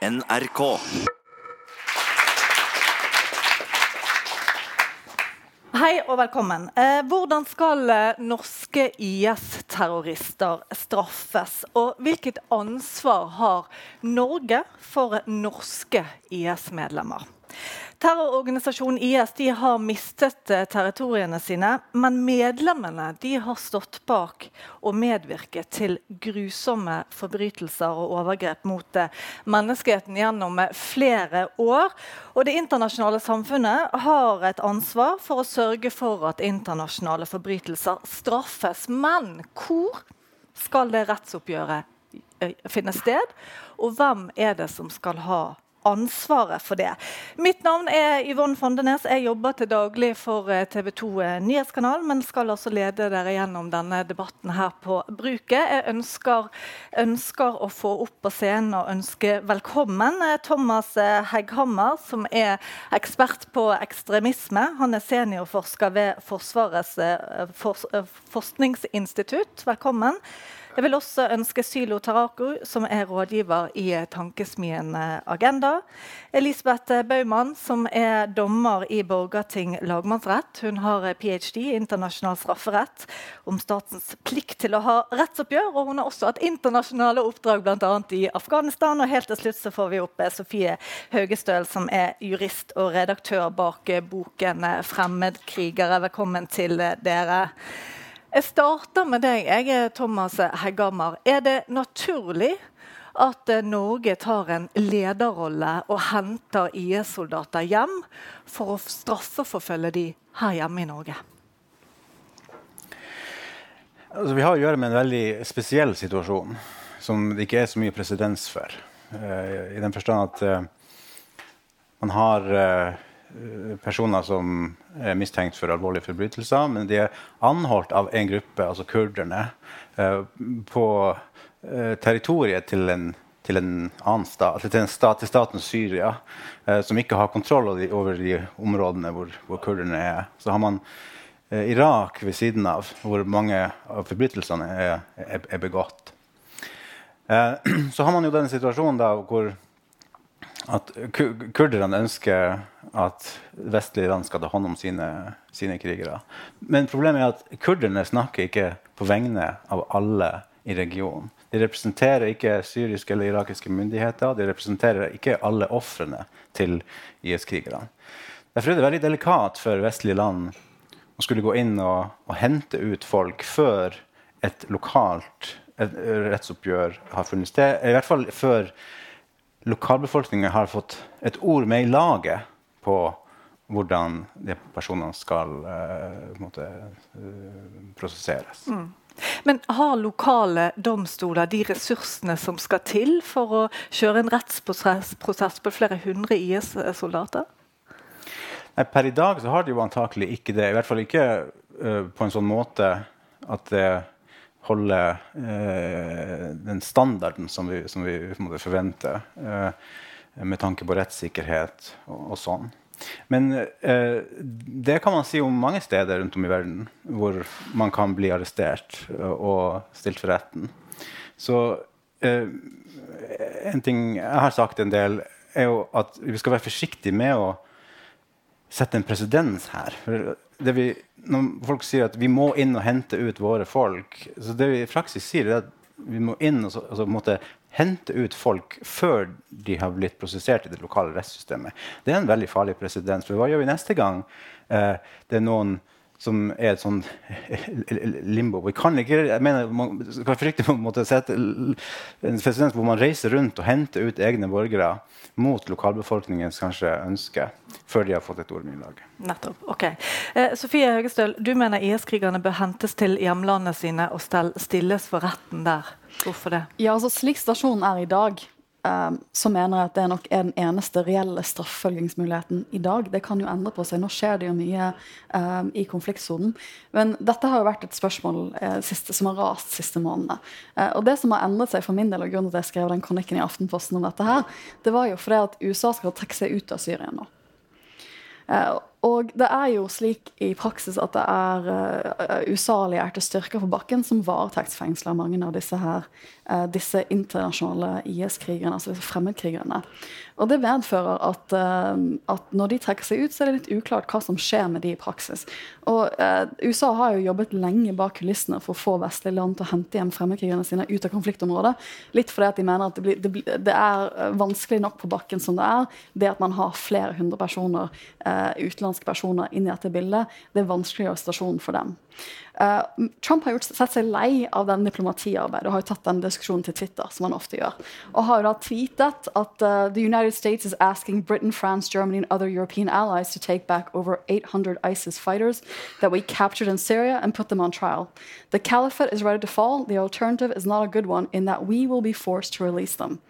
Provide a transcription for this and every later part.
NRK. Hei og velkommen. Eh, hvordan skal eh, norske IS-terrorister straffes? Og hvilket ansvar har Norge for norske IS-medlemmer? Terrororganisasjonen IS har mistet eh, territoriene sine, men medlemmene har stått bak og medvirket til grusomme forbrytelser og overgrep mot eh, menneskeheten gjennom eh, flere år. Og Det internasjonale samfunnet har et ansvar for å sørge for at internasjonale forbrytelser straffes. Men hvor skal det rettsoppgjøret finne sted? Og hvem er det som skal ha ansvaret for det. Mitt navn er Yvonne Fondenes. Jeg jobber til daglig for eh, TV 2 eh, Nyhetskanal, men skal altså lede dere gjennom denne debatten her på bruket. Jeg ønsker, ønsker å få opp på scenen og ønske velkommen eh, Thomas Hegghammer, som er ekspert på ekstremisme. Han er seniorforsker ved Forsvarets forskningsinstitutt. Velkommen. Jeg vil også ønske Sylo Taraku, som er rådgiver i Tankesmien Agenda. Elisabeth Baumann, som er dommer i Borgarting lagmannsrett. Hun har ph.d. i internasjonal strafferett om statens plikt til å ha rettsoppgjør. Og hun har også hatt internasjonale oppdrag bl.a. i Afghanistan. Og helt til slutt så får vi opp Sofie Haugestøl, som er jurist og redaktør bak boken 'Fremmedkrigere'. Velkommen til dere. Jeg starter med deg, jeg er Thomas Heggammer. Er det naturlig at Norge tar en lederrolle og henter IS-soldater hjem for å straffeforfølge de her hjemme i Norge? Altså, vi har å gjøre med en veldig spesiell situasjon som det ikke er så mye presedens for. Uh, I den forstand at uh, man har uh, personer som er mistenkt for alvorlige forbrytelser, men de er anholdt av en gruppe, altså kurderne, eh, på eh, territoriet til en, til en annen stat, til, en stat, til staten Syria, som ikke har kontroll over de områdene hvor, hvor kurderne er. Så har man Irak ved siden av, hvor mange av forbrytelsene er, er, er begått. så har man jo den situasjonen da hvor at kurderne ønsker at vestlige land skal ta hånd om sine, sine, krigere. Men problemet er at kurderne snakker ikke på vegne av alle i regionen. De representerer ikke syriske eller irakiske myndigheter. De representerer ikke alle ofrene til IS-krigerne. Derfor er det veldig delikat for vestlige land å skulle gå inn og, og hente ut folk før et lokalt et rettsoppgjør har funnet sted. I hvert fall før lokalbefolkningen har fått et ord med i laget på hvordan de personene skal uh, måte, uh, prosesseres. Mm. Men har lokale domstoler de ressursene som skal til for å kjøre en rettsprosess på flere hundre IS-soldater? Per i dag så har de jo antakelig ikke det. I hvert fall ikke uh, på en sånn måte at det holde eh, den standarden som vi, som vi forventer eh, med tanke på rettssikkerhet og, og sånn. Men eh, det kan man si om mange steder rundt om i verden hvor man kan bli arrestert og stilt for retten. Så eh, en ting jeg har sagt en del, er jo at vi skal være forsiktige med å sette en presedens her. For vi, når folk sier at vi må inn og hente ut våre folk så Det vi i praksis sier, er at vi må inn og så, altså, måtte hente ut folk før de har blitt prosessert i det lokale rettssystemet. Det er en veldig farlig presedens. For hva gjør vi neste gang eh, det er noen som er et sånn limbo. Vi kan ikke, jeg mener, Man skal frykte på en måte sette en president hvor man reiser rundt og henter ut egne borgere mot lokalbefolkningens kanskje ønske før de har fått et laget. Nettopp. ok. Eh, Sofie Høgestøl, du mener IS-krigerne bør hentes til hjemlandene sine og stilles for retten der. Hvorfor det? Ja, altså Slik stasjonen er i dag, Um, så mener jeg at det nok er den eneste reelle straffefølgingsmuligheten i dag. Det kan jo endre på seg. Nå skjer det jo mye um, i konfliktsonen. Men dette har jo vært et spørsmål uh, siste, som har rast siste månedene. Uh, og det som har endret seg for min del, og grunnen til at jeg skrev den kronikken i Aftenposten om dette her, det var jo fordi at USA skal trekke seg ut av Syria nå. Uh, Og det er jo slik i praksis at det er uh, USA-allierte styrker på bakken som varetektsfengsler mange av disse her, uh, disse internasjonale IS-krigerne, altså disse fremmedkrigerne. Og det medfører at, uh, at, når de trekker seg ut, så er det litt uklart hva som skjer med de i praksis. Og USA har jo jobbet lenge bak kulissene for å få vestlige land til å hente hjem fremmedkrigerne sine ut av konfliktområdet. Litt fordi at de mener at det, blir, det, blir, det, er vanskelig nok på bakken som det er, det at man har flere hundre personer utenlands utenlandske personer inn i dette bildet, det vanskeligere situasjon for dem. Uh, Trump har gjort, sett seg lei av den diplomatiarbeidet og har jo tatt den diskusjonen til Twitter. som han ofte gjør. Og har da tweetet at uh, the United States is asking Britain, France, Germany and other European allies to take back over 800 ISIS fighters that we captured in Syria and put them on trial. The caliphate is ready to fall. The alternative is not a good one in that we will be forced to release them.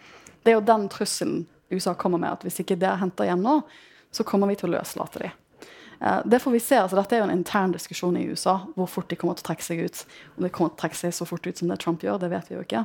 Det er jo den trusselen USA kommer med, at hvis ikke det er henta hjem nå, så kommer vi til å løslate dem. Eh, det får vi se. altså Dette er jo en intern diskusjon i USA, hvor fort de kommer til å trekke seg ut. Om de kommer til å trekke seg så fort ut som det Trump gjør, det vet vi jo ikke.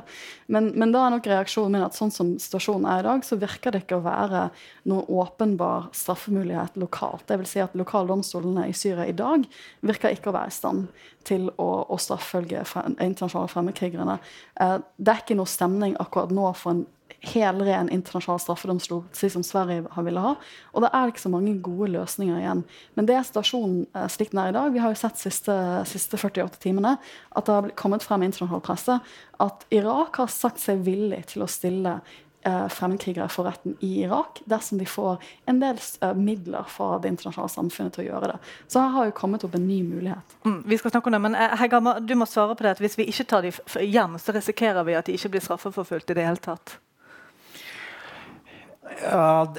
Men, men da er nok reaksjonen min at sånn som situasjonen er i dag, så virker det ikke å være noen åpenbar straffemulighet lokalt. Det vil si at Lokaldomstolene i Syria i dag virker ikke å være i stand til å, å straffølge internasjonale fremmedkrigerne. Eh, det er ikke noe stemning akkurat nå for en helren internasjonal straffedomstol, slik som Sverige har ville ha. Og det er ikke så mange gode løsninger igjen. Men det er situasjonen eh, slik den er i dag. Vi har jo sett siste, siste 48 timene at det har kommet frem i internasjonal presse at Irak har sagt seg villig til å stille eh, fremmedkrigere for retten i Irak dersom de får en del uh, midler fra det internasjonale samfunnet til å gjøre det. Så her har jo kommet opp en ny mulighet. Mm, vi skal snakke om det, men uh, Hegama, du må svare på det at Hvis vi ikke tar dem hjem, så risikerer vi at de ikke blir straffeforfulgt i det hele tatt. Ja,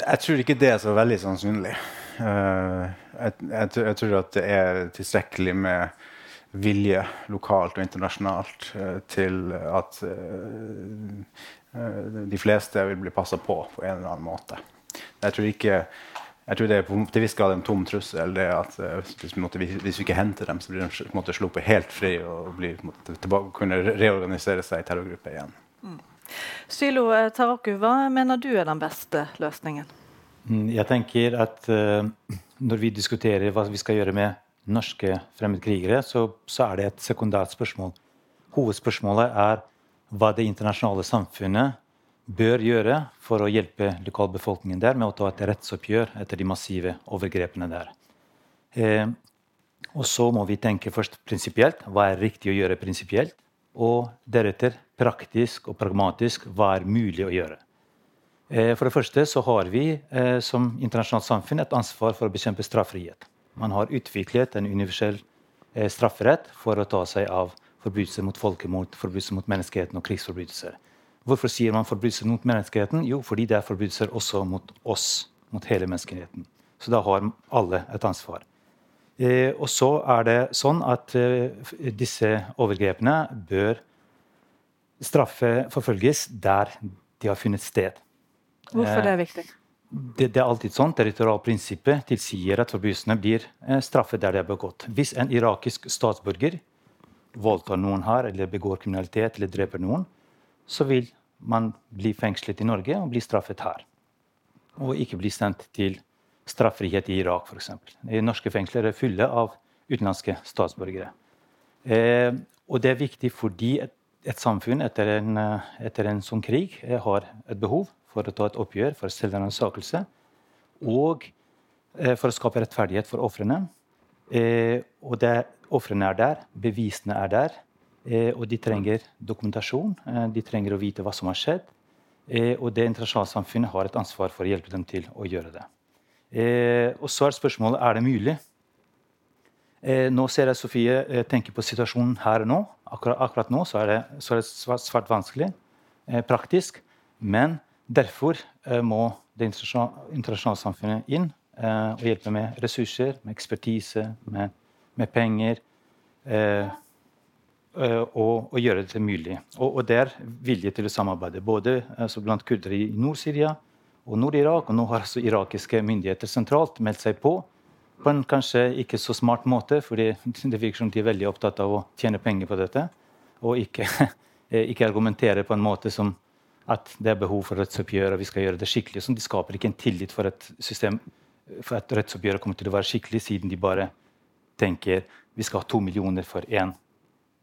jeg tror ikke det er så veldig sannsynlig. Uh, jeg, jeg, jeg, tror at det er tilstrekkelig med vilje lokalt og internasjonalt uh, til at uh, de fleste vil bli passa på på en eller annen måte. Jeg tror ikke jeg tror det er på til viss grad en tom trussel. det at hvis vi, måtte, hvis vi, ikke henter dem, så blir de måte, sluppet helt fri og blir, måte, tilbake, kunne reorganisere seg i terrorgrupper igjen. Sylo eh, Taraku, hva mener du er den beste løsningen? Mm, jeg tenker at uh, Når vi diskuterer hva vi skal gjøre med norske fremmedkrigere, så, så er det et sekundært spørsmål. Hovedspørsmålet er hva det internasjonale samfunnet bør gjøre for å hjelpe lokalbefolkningen der med å ta et rettsoppgjør etter de massive overgrepene der. Eh, og så må vi tenke først prinsipielt. Hva er riktig å gjøre prinsipielt? Og deretter praktisk og pragmatisk hva er mulig å gjøre. Eh, for det første så har vi eh, som internasjonalt samfunn et ansvar for å bekjempe straffrihet. Man har utviklet en universell eh, strafferett for å ta seg av forbrytelser mot folkemord, forbrytelser mot menneskeheten og krigsforbrytelser. Hvorfor sier man forbrytelser mot menneskeheten? Jo, fordi det er forbrytelser også mot oss, mot hele menneskeheten. Så da har alle et ansvar. og så er det sånn at disse overgrepene bør straffeforfølges der de har funnet sted. Hvorfor det er viktig? Det, det er alltid sånn. Territorialprinsippet tilsier at forbrytelsene blir eh, straffet der de er begått. Hvis en irakisk statsborger voldtar noen her, eller begår kriminalitet eller dreper noen, så vil man bli fengslet i Norge og bli straffet her. Og ikke bli sendt til straffrihet i Irak, f.eks. Norske fengsler er fulle av utenlandske statsborgere. Eh, og det er viktig fordi et samfunn etter en, eh, etter en sånn krig eh, har et behov for å ta et oppgjør, for selvransakelse, og eh, for å skape rettferdighet for ofrene. og ofrene er der, bevisene er der, og de trenger dokumentasjon. de trenger å vite hva som har skjedd. og det internasjonale samfunnet har et ansvar for å hjelpe dem til å gjøre det. og så er spørsmålet er det mulig. Nå ser jeg Sofie tenke på situasjonen her og nå. Akkurat, akkurat nå så er, det, så er det svært, svært vanskelig eh, praktisk. Men derfor eh, må det internasjonale samfunnet inn eh, og hjelpe med ressurser, med ekspertise, med, med penger. Eh, eh, og, og, gjøre det mulig. Og, og det er vilje til å samarbeide, både altså blant kurdere i Nord-Syria og Nord-Irak. Og nå har altså irakiske myndigheter sentralt meldt seg på på en kanskje ikke så smart måte, fordi det virker som de er veldig opptatt av å tjene penger på dette. Og ikke, ikke argumentere på en måte som at det er behov for rettsoppgjør og vi skal gjøre det skikkelig. Sånn, de skaper ikke en tillit for et system for at rettsoppgjøret kommer til å være skikkelig, siden de bare tenker vi skal ha to millioner for én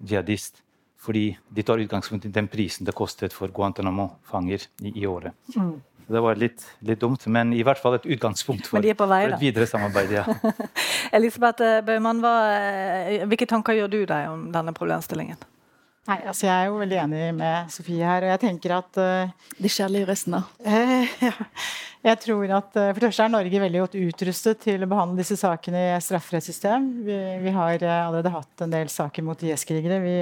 jihadist. Fordi de tar utgangspunkt i den prisen det kostet for Guantánamo-fanger i, i, året. Mm. Det var litt, litt, dumt, men i hvert fall et utgangspunkt for, vei, for et videre samarbeid. Ja. Elisabeth Bøhmann, hva, hvilke tanker gjør du deg om denne problemstillingen? Nei, altså Jeg er jo veldig enig med Sofie her. og jeg tenker at... Uh, De kjærlige røstene. Uh, ja. Jeg tror at uh, For det første er Norge veldig godt utrustet til å behandle disse sakene i strafferettssystem. Vi, vi har uh, allerede hatt en del saker mot IS-krigere. Vi,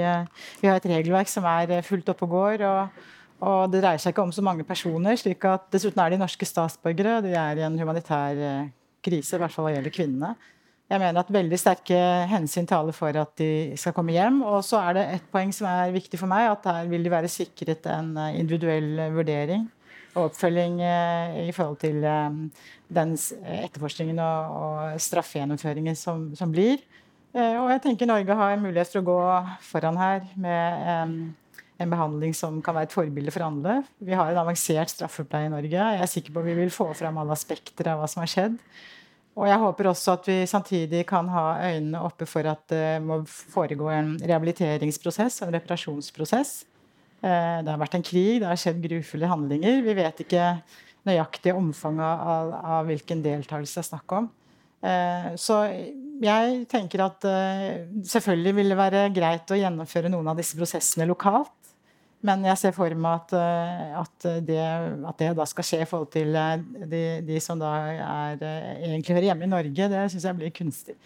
vi, har et regelverk som er fullt oppe og går. Og, og, det dreier seg ikke om så mange personer. slik at Dessuten er de norske statsborgere. De er i en humanitær krise, i hvert fall hva gjelder kvinnene. Jeg mener at veldig sterke hensyn taler for at de skal komme hjem. Og så er det et poeng som er viktig for meg, at her vil de være sikret en eh, individuell vurdering og oppfølging eh, i forhold til eh, den etterforskningen og straffegjennomføringen som, som, blir. Og jeg tenker Norge har mulighet for å gå foran her med en, behandling som kan være et forbilde for andre. Vi har en avansert straffepleie i Norge. Jeg er sikker på at vi vil få fram alle aspekter av hva som har skjedd. Og jeg håper også at vi samtidig kan ha øynene oppe for at det må foregå en rehabiliteringsprosess en reparasjonsprosess. Eh, det har vært en krig, det har skjedd grufulle handlinger. Vi vet ikke nøyaktig omfanget av, av hvilken deltakelse det er snakk om. Eh, så jeg tenker at eh, selvfølgelig vil det være greit å gjennomføre noen av disse prosessene lokalt. Men jeg ser for meg at, eh, at, det, at, det, da skal skje i forhold til eh, de, de som da er, eh, egentlig hører hjemme i Norge. Det syns jeg blir kunstig.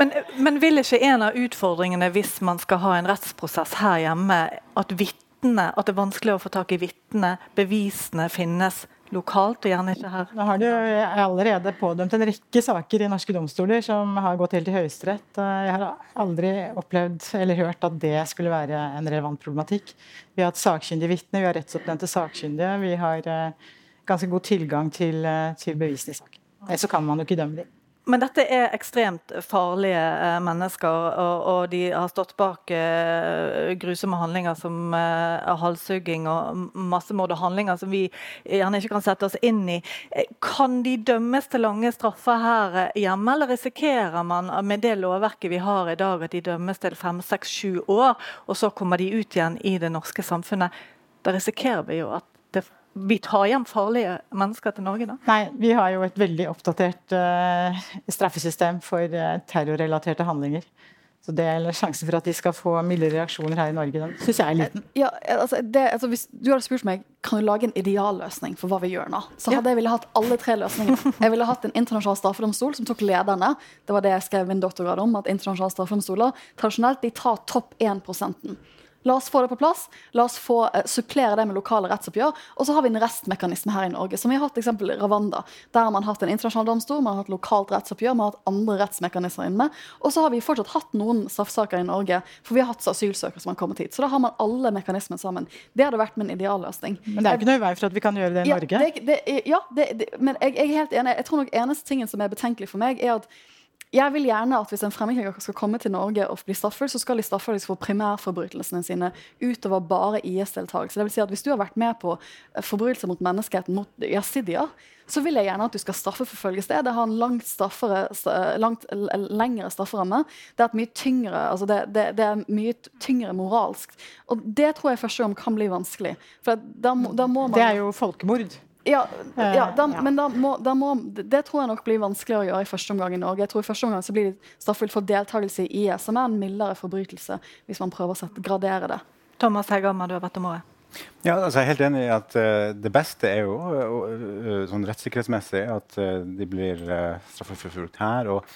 Men, men, vil ikke en av utfordringene hvis man skal ha en rettsprosess her hjemme, at, vittne, at det er vanskelig å få tak i vitner, bevisene finnes lokalt, og gjerne ikke her. Nå har det allerede pådømt en rekke saker i norske domstoler som har gått helt til Høyesterett. Jeg har aldri opplevd eller hørt at det skulle være en relevant problematikk. Vi har hatt sakkyndige vitner, vi har rettsoppnevnte sakkyndige. Vi har eh, ganske god tilgang til, eh, til bevisene i saken. Så kan man jo ikke dømme dem. Men dette er ekstremt farlige eh, mennesker, og, og, de har stått bak eh, grusomme handlinger som eh, halshugging og massemord og handlinger som vi gjerne ikke kan sette oss inn i. Eh, kan de dømmes til lange straffer her eh, hjemme, eller risikerer man med det lovverket vi har i dag, at de dømmes til fem, seks, sju år, og så kommer de ut igjen i det norske samfunnet? Da risikerer vi jo at vi tar hjem farlige mennesker til Norge, da? Nei, vi har jo et veldig oppdatert uh, straffesystem for uh, terrorrelaterte handlinger. Så det er Sjansen for at de skal få milde reaksjoner her i Norge, den syns jeg er liten. Ja, altså, det, altså, hvis du hadde spurt meg kan du lage en idealløsning for hva vi gjør nå, så hadde ja. jeg ville hatt alle tre løsningene. Jeg ville hatt en internasjonal straffedomstol som tok lederne. Det var det jeg skrev min doktorgrad om. at internasjonale straffedomstoler tradisjonelt de tar topp 1 La oss få det på plass. La oss få uh, supplere det med lokale rettsoppgjør. Og så har vi en restmekanisme her i Norge, som vi har hatt eksempel Ravanda. Der har man hatt en internasjonal domstol, man har hatt lokalt rettsoppgjør, man har hatt andre rettsmekanismer inne. Og så har vi fortsatt hatt noen straffesaker i Norge, for vi har hatt asylsøkere som har kommet hit. Så da har man alle mekanismene sammen. Det hadde vært min idealløsning. Men det er ikke noe vei for at vi kan gjøre det i Norge? Ja, det, det, ja det, men jeg, jeg, er helt enig. Jeg tror nok eneste tingen som er betenkelig for meg, er at jeg vil gjerne at hvis en fremmedkriger skal komme til Norge og bli straffet, så skal de straffe for primærforbrytelsene sine utover bare IS-deltakelse. Si at hvis du har vært med på eh, forbrytelser mot menneskeheten mot jasidier, så vil jeg gjerne at du skal straffeforfølges det. Det har en langt, straffere, langt lengre strafferamme. Det er, mye tyngre, altså det, det, det er mye tyngre moralsk. Og det tror jeg første gang kan bli vanskelig. For da, da må man, det er jo folkemord. Ja, ja, da, men da må, da må, det tror jeg nok blir vanskeligere å gjøre i første omgang i Norge. Jeg tror i første omgang så blir det straffullt for deltakelse i IS, som er en mildere forbrytelse, hvis man prøver å sette, gradere det. Thomas Hegghammer, du har bedt om året Ja, altså jeg er helt enig i at uh, det beste er jo uh, sånn rettssikkerhetsmessig at uh, de blir uh, straffeforfulgt her. og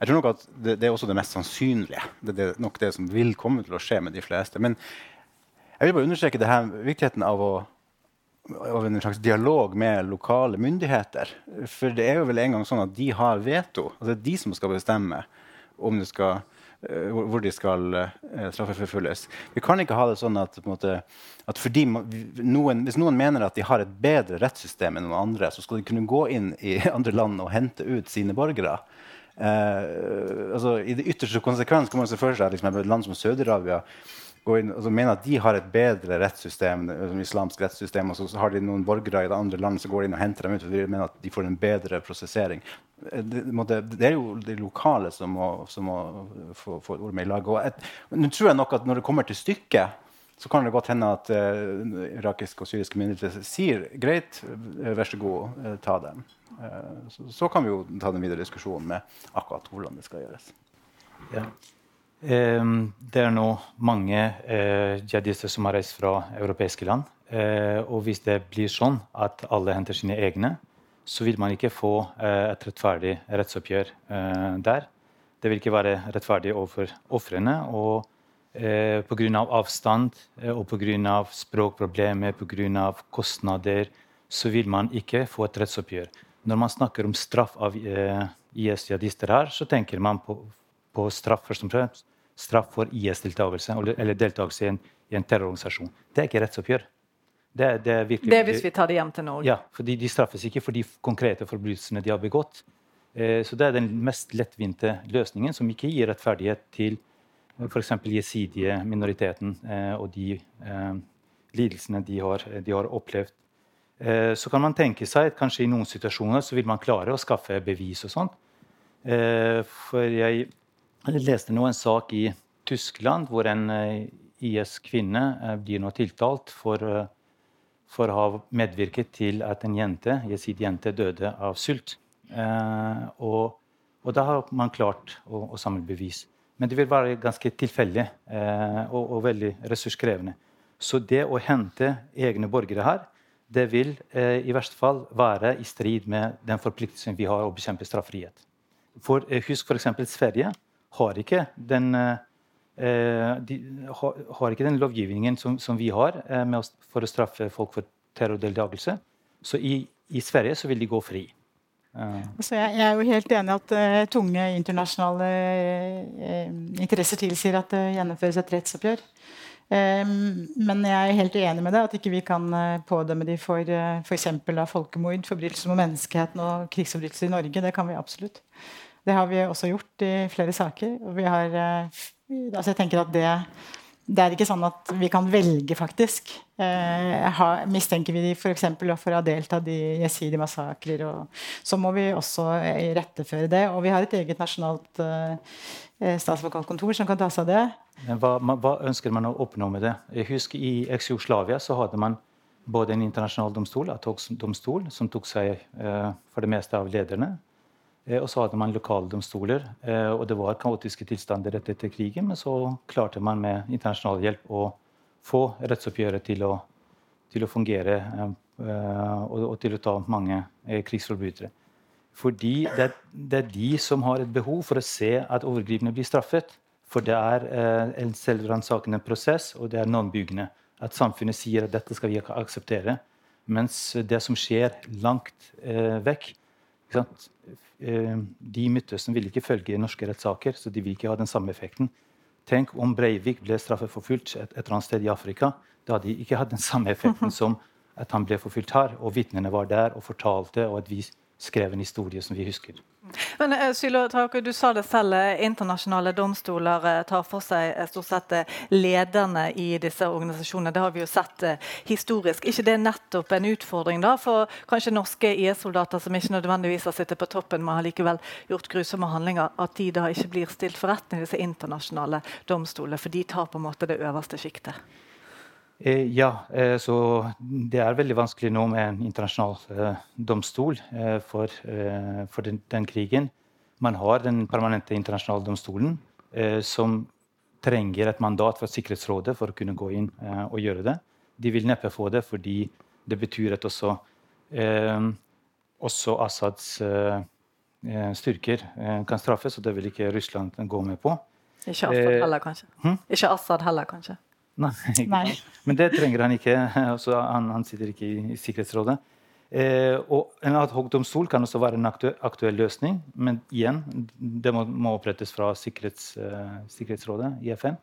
jeg tror nok at det, det, er også det mest sannsynlige. Det, det er nok det som vil komme til å skje med de fleste. Men jeg vil bare understreke det her, viktigheten av å av en slags dialog med lokale myndigheter. For det er jo vel en gang sånn at de har veto. Altså det er de som skal bestemme skal, uh, hvor de skal uh, straffeforfølges. Vi kan ikke ha det sånn at, måte, at noen, hvis noen mener at de har et bedre rettssystem enn noen andre, så skal de kunne gå inn i andre land og hente ut sine borgere. Eh, altså, I det ytterste konsekvens kan man se for seg liksom, et land som Saudi-Arabia altså mener at de har et bedre rettssystem, som islamsk rettssystem, og så har de noen borgere i det andre landet som går inn og henter dem ut. og de mener at de får en bedre prosessering. Det, det er jo de lokale som må, som må få, få ord med i laget. Nå tror jeg nok at når det kommer til stykket, så kan det godt hende at uh, irakiske og syriske myndigheter sier greit, vær så god, uh, ta dem. Uh, så, så, kan vi jo ta den videre diskusjonen med akkurat hvordan det skal gjøres. Ja. Ehm, det er nå mange eh, jihadister som har reist fra europeiske land. Eh, og hvis det blir sånn at alle henter sine egne, så vil man ikke få eh, et rettferdig rettsoppgjør der. Det vil ikke være rettferdig overfor ofrene. Og pga. Av avstand og pga. språkproblemer, pga. kostnader, så vil man ikke få et rettsoppgjør. Når man snakker om straff av IS-jihadister her, så tenker man på, på straff først og fremst straff for IS-deltakelse eller deltakelse i en, i en, terrororganisasjon. Det er ikke rettsoppgjør. Det, det, er virkelig, det er hvis vi tar det hjem til Norge? Ja, for de straffes ikke for de konkrete forbrytelsene de har begått. Eh, så det er den mest lettvinte løsningen, som ikke gir rettferdighet til eh, f.eks. jesidige minoriteten eh, og de eh, lidelsene de har, de har opplevd. Eh, så kan man tenke seg at kanskje i noen situasjoner så vil man klare å skaffe bevis og sånt. Eh, for jeg jeg leste nå en sak i Tyskland hvor en eh, IS-kvinne eh, blir nå tiltalt for, eh, for, å ha medvirket til at en jente, jente døde av sult. Og, og, da har man klart å, å, samle bevis. Men det vil være ganske tilfeldig og, og, veldig ressurskrevende. Så det å hente egne borgere her, det vil i verste fall være i strid med den forpliktelsen vi har å bekjempe straffrihet. For, husk f.eks. Sverige har ikke den, eh, de har ikke den lovgivningen som, som vi har eh, å, for å straffe folk for terrordeltakelse. Så i, i, Sverige så vil de gå fri. Altså jeg, jeg, er jo helt enig at uh, tunge internasjonale uh, interesser tilsier at det gjennomføres et rettsoppgjør. men jeg er helt enig med det, at ikke vi kan pådømme dem for uh, f.eks. folkemord, forbrytelser mot menneskeheten og krigsforbrytelser i Norge. Det kan vi absolutt. Det har vi også gjort i flere saker. har, eh, altså jeg tenker at det, det er ikke sånn at vi kan velge, faktisk. Eh, ha, mistenker vi de f.eks. For, for å ha deltatt i jesidi-massakrer, så må vi også retteføre det. Og vi har et eget nasjonalt eh, eh statsadvokatkontor som kan ta seg av det. Hva, hva, ønsker man å oppnå med det? Jeg husker I eks-Jugoslavia så hadde man både en internasjonal domstol, domstol som tok seg eh, for det meste av lederne. Eh, og så hadde man lokaldomstoler. domstoler og det var kaotiske tilstander rett etter krigen, men så klarte man med internasjonal hjelp å få rettsoppgjøret til å, til å fungere eh, og, til å ta mange krigsforbrytere. Fordi det det er, de som har et behov for å se at overgriperne blir straffet. For det er en selvransakende prosess, og det er normbyggende. At samfunnet sier at dette skal vi ikke akseptere. Mens det som skjer langt eh, vekk, Eh, de i Midtøsten vil ikke følge norske rettssaker, så de vil ikke ha den samme effekten. Tenk om Breivik ble straffeforfulgt et, et eller annet sted i Afrika. Da hadde de ikke hatt den samme effekten som at han ble forfulgt her. Og vitnene var der og fortalte, og at vi skrev en historie som vi husker. Men uh, Sylo Trauke, Du sa det selv, eh, internasjonale domstoler uh, tar for seg stort sett lederne i disse organisasjonene. Det har vi jo sett historisk. ikke det nettopp en utfordring da, for kanskje norske IS-soldater som ikke nødvendigvis har sittet på toppen, men har likevel gjort grusomme handlinger, at de da ikke blir stilt for retten i disse internasjonale domstolene, for de tar på en måte det øverste sjiktet? Eh, ja, eh, så det er veldig vanskelig nå med en internasjonal eh, domstol for, for den, den, krigen. Man har den permanente internasjonale domstolen, som trenger et mandat fra Sikkerhetsrådet for å kunne gå inn og gjøre det. De vil neppe få det fordi det betyr at også, også Assads styrker kan straffes, og det vil ikke Russland gå med på. Ikke Assad heller, kanskje? Hm? Ikke Assad heller, kanskje? Nei, Nei. Men det trenger han ikke. Altså, han, han, sitter ikke i, i Sikkerhetsrådet. Eh, og En adhoc-domstol kan også være en aktuell, aktuell, løsning, men igjen, det må, må opprettes fra Sikkerhets, eh, Sikkerhetsrådet i FN.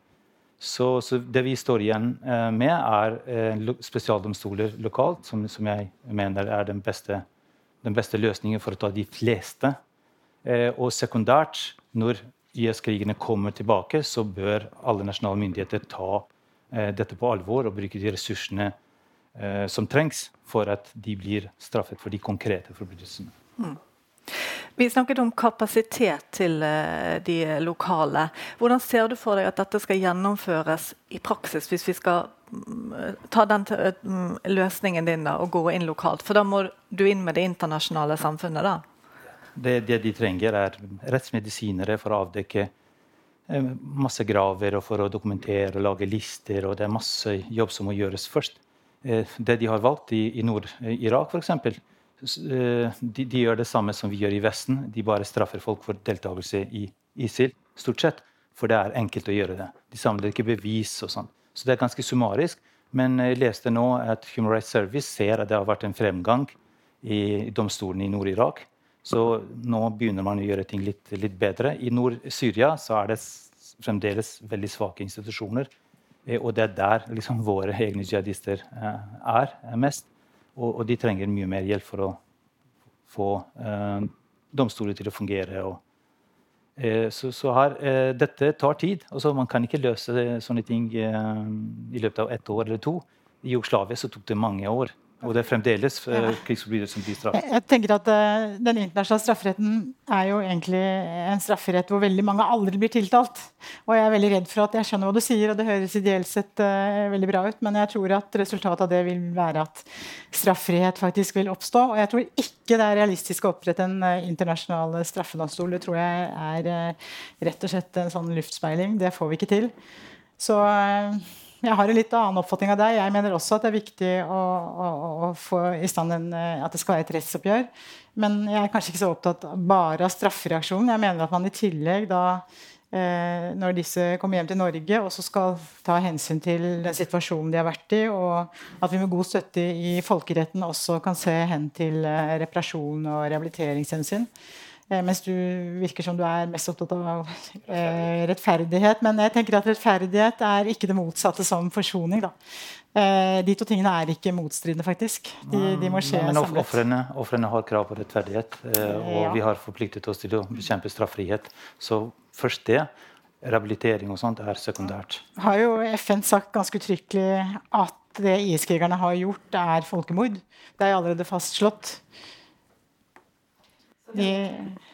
Så, så, det vi står igjen eh, med, er eh, spesialdomstoler lokalt, som, som, jeg mener er den beste, den beste, løsningen for å ta de fleste. Eh, og sekundært, når IS-krigene kommer tilbake, så bør alle nasjonale myndigheter ta dette på alvor og bruke de ressursene eh, som trengs for at de blir straffet for de konkrete forbrytelsene. Mm. Vi snakket om kapasitet til uh, de lokale. Hvordan ser du for deg at dette skal gjennomføres i praksis, hvis vi skal um, ta den um, løsningen din da, og gå inn lokalt? For da må du inn med det internasjonale samfunnet, da? Det, det de trenger, er rettsmedisinere for å avdekke masse graver og for å dokumentere og lage lister. og Det er masse jobb som må gjøres først. Uh, det de har valgt i, i Nord-Irak, f.eks., Eh, de, de, gjør det samme som vi gjør i Vesten. De bare straffer folk for deltakelse i ISIL, stort sett. For det er enkelt å gjøre det. De samler ikke bevis og sånn. Så det er ganske summarisk. Men jeg leste nå at Human Rights Service ser at det har vært en fremgang i domstolen i Nord-Irak. Så nå begynner man å gjøre ting litt, litt bedre. I Nord-Syria så er det fremdeles veldig svake institusjoner. Eh, og det er der liksom, våre egne jihadister eh, er mest. Og, og, de trenger mye mer hjelp for å få eh, domstoler til å fungere. Og, eh, så, så her, eh, dette tar tid. Altså, man kan ikke løse sånne ting eh, i løpet av ett år eller to. I Jugoslavia så tok det mange år. Og det er fremdeles uh, krigsforbrytelser som blir straffet. Jeg tenker at uh, Den internasjonale strafferetten er jo egentlig en strafferett hvor veldig mange aldri blir tiltalt. Og jeg er veldig redd for at jeg skjønner hva du sier, og det høres ideelt sett uh, veldig bra ut, men jeg tror at resultatet av det vil være at straffrihet faktisk vil oppstå. Og jeg tror ikke det er realistisk å opprette en internasjonal straffedomstol. Det tror jeg er rett og slett en sånn luftspeiling. Det får vi ikke til. Så jeg har en litt annen oppfatning av deg. Jeg mener også at det er viktig å, å, å få i stand en, eh, at det skal være et rettsoppgjør. Men jeg er kanskje ikke så opptatt bare av straffereaksjonen. Jeg mener at man i tillegg da eh, når disse kommer hjem til Norge, også skal ta hensyn til den situasjonen de har vært i, og at vi med god støtte i folkeretten også kan se hen til eh, reparasjon og rehabiliteringshensyn. Eh, mens du virker som du er mest opptatt av eh, rettferdighet. Men jeg tenker at rettferdighet er ikke det motsatte som forsoning. Da. Eh, de to tingene er ikke motstridende, faktisk. De, de må skje men samlet. Ofrene har krav på rettferdighet, eh, og ja. vi har forpliktet oss til å bekjempe straffrihet. Så først det. Rehabilitering og sånt er sekundært. Har jo FN sagt ganske uttrykkelig at det IS-krigerne har gjort, er folkemord. Det er allerede fastslått.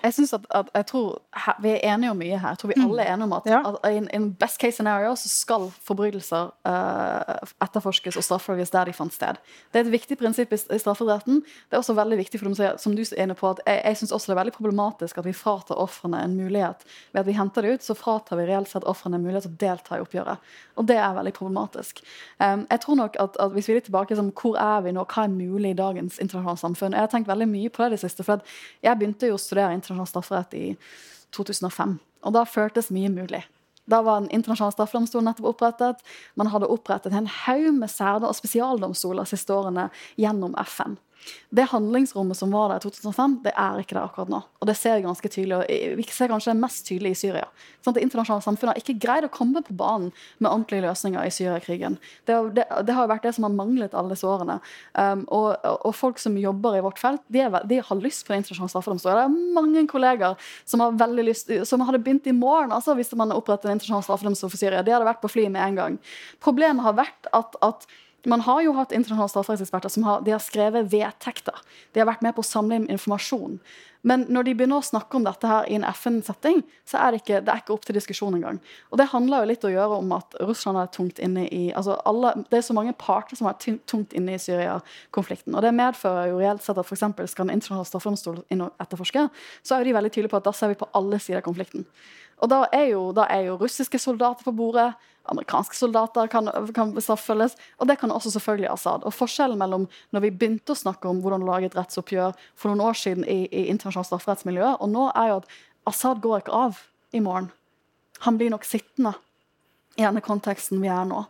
Jeg synes at, at jeg tror her, Vi er enige om mye her. Jeg tror vi mm. alle er enige om at, ja. at in, in, best case scenario så skal forbrytelser uh, etterforskes og straffelges der de fant sted. Det er et viktig prinsipp i, i strafferetten. Det er også veldig viktig for de, som du er inne på, at jeg, jeg synes også det er veldig problematisk at vi fratar ofrene en mulighet. Ved at vi henter det ut, så fratar vi reelt sett ofrene en mulighet til å delta i oppgjøret. Og det er veldig problematisk. Um, jeg tror nok at, at Hvis vi er litt tilbake som hvor er vi nå, hva er mulig i dagens internasjonale samfunn? Jeg har tenkt veldig mye på det i det siste. for jeg begynte jo å studere internasjonal strafferett i 2005. Og da føltes mye mulig. Da var Den internasjonale straffedomstolen nettopp opprettet. Man hadde opprettet en haug med særde- og spesialdomstoler siste årene gjennom FN. Det handlingsrommet som var der i 2005, det er ikke der akkurat nå. Og det ser vi ganske tydelig, og vi ser kanskje det mest tydelig i Syria. Sånn det internasjonale samfunnet har ikke greid å komme på banen med ordentlige løsninger i Syriakrigen. Det, det, det, har jo vært det som har manglet alle disse årene. Um, og, og, folk som jobber i vårt felt, de, er, de har lyst på en internasjonal straffedomstol. Det er mange kolleger som har veldig lyst, som hadde begynt i morgen altså hvis man opprettet en internasjonal straffedomstol for Syria. De hadde vært på fly med en gang. Problemet har vært at, at man har jo hatt internasjonale strafferettseksperter som har, har skrevet vedtekter. De har vært med på å samle inn informasjon. Men når de begynner å snakke om dette her i en FN-setting, så er det, ikke, det er ikke opp til diskusjon engang. Og det handler jo litt å gjøre om at Russland er tungt inne i altså alle, Det er så mange parter som er tungt inne i Syria-konflikten. Og det medfører jo reelt sett at f.eks. skal en internasjonal straffedomstol etterforske, så er jo de veldig tydelige på at da ser vi på alle sider av konflikten. Og da er, jo, da er, jo, russiske soldater på bordet, amerikanske soldater kan, kan straffes, og det kan også selvfølgelig Assad. Og Forskjellen mellom når vi begynte å snakke om hvordan lage et rettsoppgjør for noen år siden i, i internasjonalt strafferettsmiljø, og nå er jo at Assad går ikke av i morgen. Han blir nok sittende i denne konteksten vi er nå.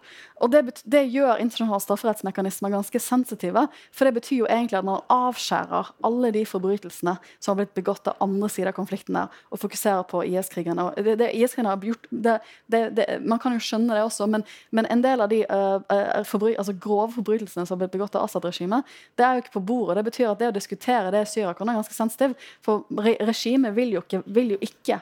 Og Det, det gjør internasjonale strafferettsmekanismer ganske sensitive. For det betyr jo egentlig at man avskjærer alle de forbrytelsene som har blitt begått av andre sider av konflikten der, og fokuserer på IS-krigene. Det, det IS-krigene har gjort, det, Man kan jo skjønne det også, men, men en del av de uh, forbry, altså grove forbrytelsene som har blitt begått av Assad-regimet, det er jo ikke på bordet. Det betyr at det å diskutere det i Syria være ganske sensitivt. For regimet vil jo ikke, vil jo ikke